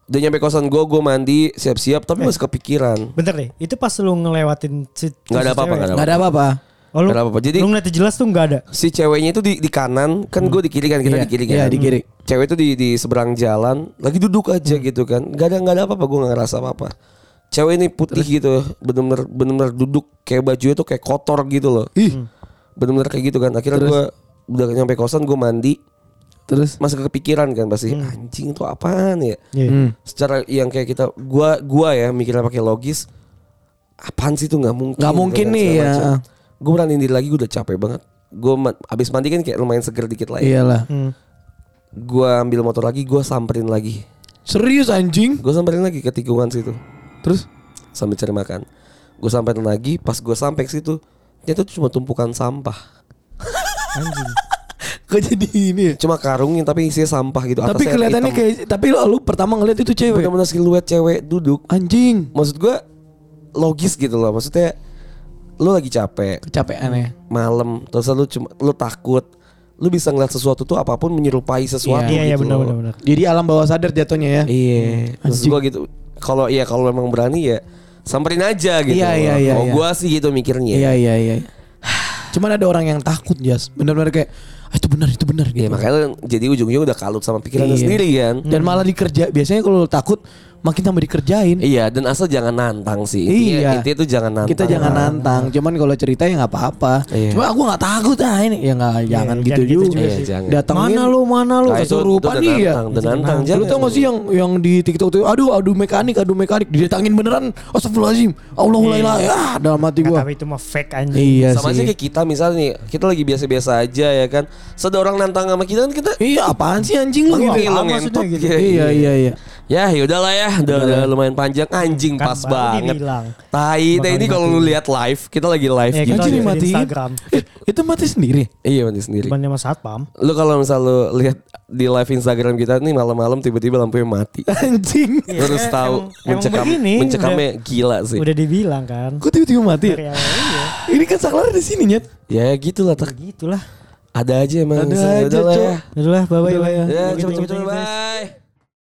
Udah nyampe kosan gue, gue mandi, siap-siap, tapi masih kepikiran. Bentar deh, itu pas lu ngelewatin si Nggak ada apa-apa, nggak ada Gak ada apa-apa. Oh, lu, ada apa-apa. Jadi- lu ngeliatnya jelas tuh nggak ada. Si ceweknya itu di, di kanan, kan gue di kiri kan, kita Iya, di kiri kan. iya, di kiri. Cewek itu di, di seberang jalan, lagi duduk aja gitu kan. Gak ada nggak ada apa-apa, gue nggak ngerasa apa-apa. Cewek ini putih gitu, bener-bener bener-bener duduk kayak bajunya tuh kayak kotor gitu loh. Ih, bener-bener kayak gitu kan. Akhirnya gue udah nyampe kosan, gue mandi, Terus masih kepikiran kan pasti anjing itu apaan ya? Iya. Hmm. Secara yang kayak kita, gua gua ya mikirnya pakai logis, apaan sih itu nggak mungkin? Nggak mungkin nih, ya. Gue berani diri lagi, gue udah capek banget. Gue abis mandi kan kayak lumayan seger dikit lah ya. Iyalah. Hmm. Gue ambil motor lagi, gue samperin lagi. Serius anjing? Gue samperin lagi ke tikungan situ Terus sambil cari makan. Gue samperin lagi, pas gue sampai ke situ, ternyata itu cuma tumpukan sampah. Anjing. kok jadi ini ya? Cuma karungin tapi isinya sampah gitu. Tapi kelihatannya kayak tapi lu, lu pertama ngeliat itu cewek. bener-bener siluet cewek duduk. Anjing. Maksud gue logis gitu loh. Maksudnya lu lagi capek, Kecapean ya. malam terus lu cuma lu takut lu bisa ngeliat sesuatu tuh apa pun menyerupai sesuatu Iya iya gitu benar loh. benar benar. Jadi alam bawah sadar jatuhnya ya. iya terus gua gitu kalau iya kalau memang berani ya samperin aja gitu Iya, iya, iya, kalau iya. gua sih gitu mikirnya Iya iya iya. Cuman ada orang yang takut Jas. Benar-benar kayak ah, itu benar itu benar ya gitu. makanya lu jadi ujung-ujung udah kalut sama pikirannya Iya. sendiri kan Dan malah dikerja. Biasanya kalau lu takut makin tambah dikerjain. iya dan asal jangan nantang sih Iya. intinya, tuh jangan nantang Kita jangan nantang. Cuman kalau cerita ya nggak apa-apa. Iya. Cuma aku nggak takut ah ini. Ya nggak jangan jangan gitu gitu juga. juga Iya, jangan. Datangin. Mana lu mana lu? Nah, itu- kesurupan itu iya. nantang, udah nantang, Lu jangan. tau gak sih yang yang di TikTok tuh aduh adu mekanik adu mekanik didatangin beneran astagfirullahalazim Allahumma ya dalam hati gua tapi itu mah fake anjing. iya sama aja sih kayak kita misalnya nih kita lagi biasa-biasa aja ya kan Sudah orang nantang sama kita kan kita iya apaan sih anjing lu Lu gitu apaan lo maksudnya ngentot gitu? ya. iya iya iya Ya yaudahlah ya udah, udah lumayan panjang anjing Kan pas banget. dibilang. Tai, nah Bakal ini kalau lu lihat live, kita lagi live Ya, gitu. kita dimatiin. Instagram. Itu mati sendiri Iya mati sendiri. Bukannya sama satpam. Lu kalau misal lu lihat di live Instagram kita nih malam-malam tiba-tiba lampunya mati. anjing Iya, Terus em- tahu mencekam begini, mencekamnya gila sih. Udah dibilang kan. kok tiba-tiba mati ya? iya. ini kan saklar di sini nyet Ya gitu lah tak. Gitulah. Ada aja emang. Ada Ya aja, udahlah Cok. ya. Udahlah, bye bye. Udahlah ya. Ya cepet-cepet bye.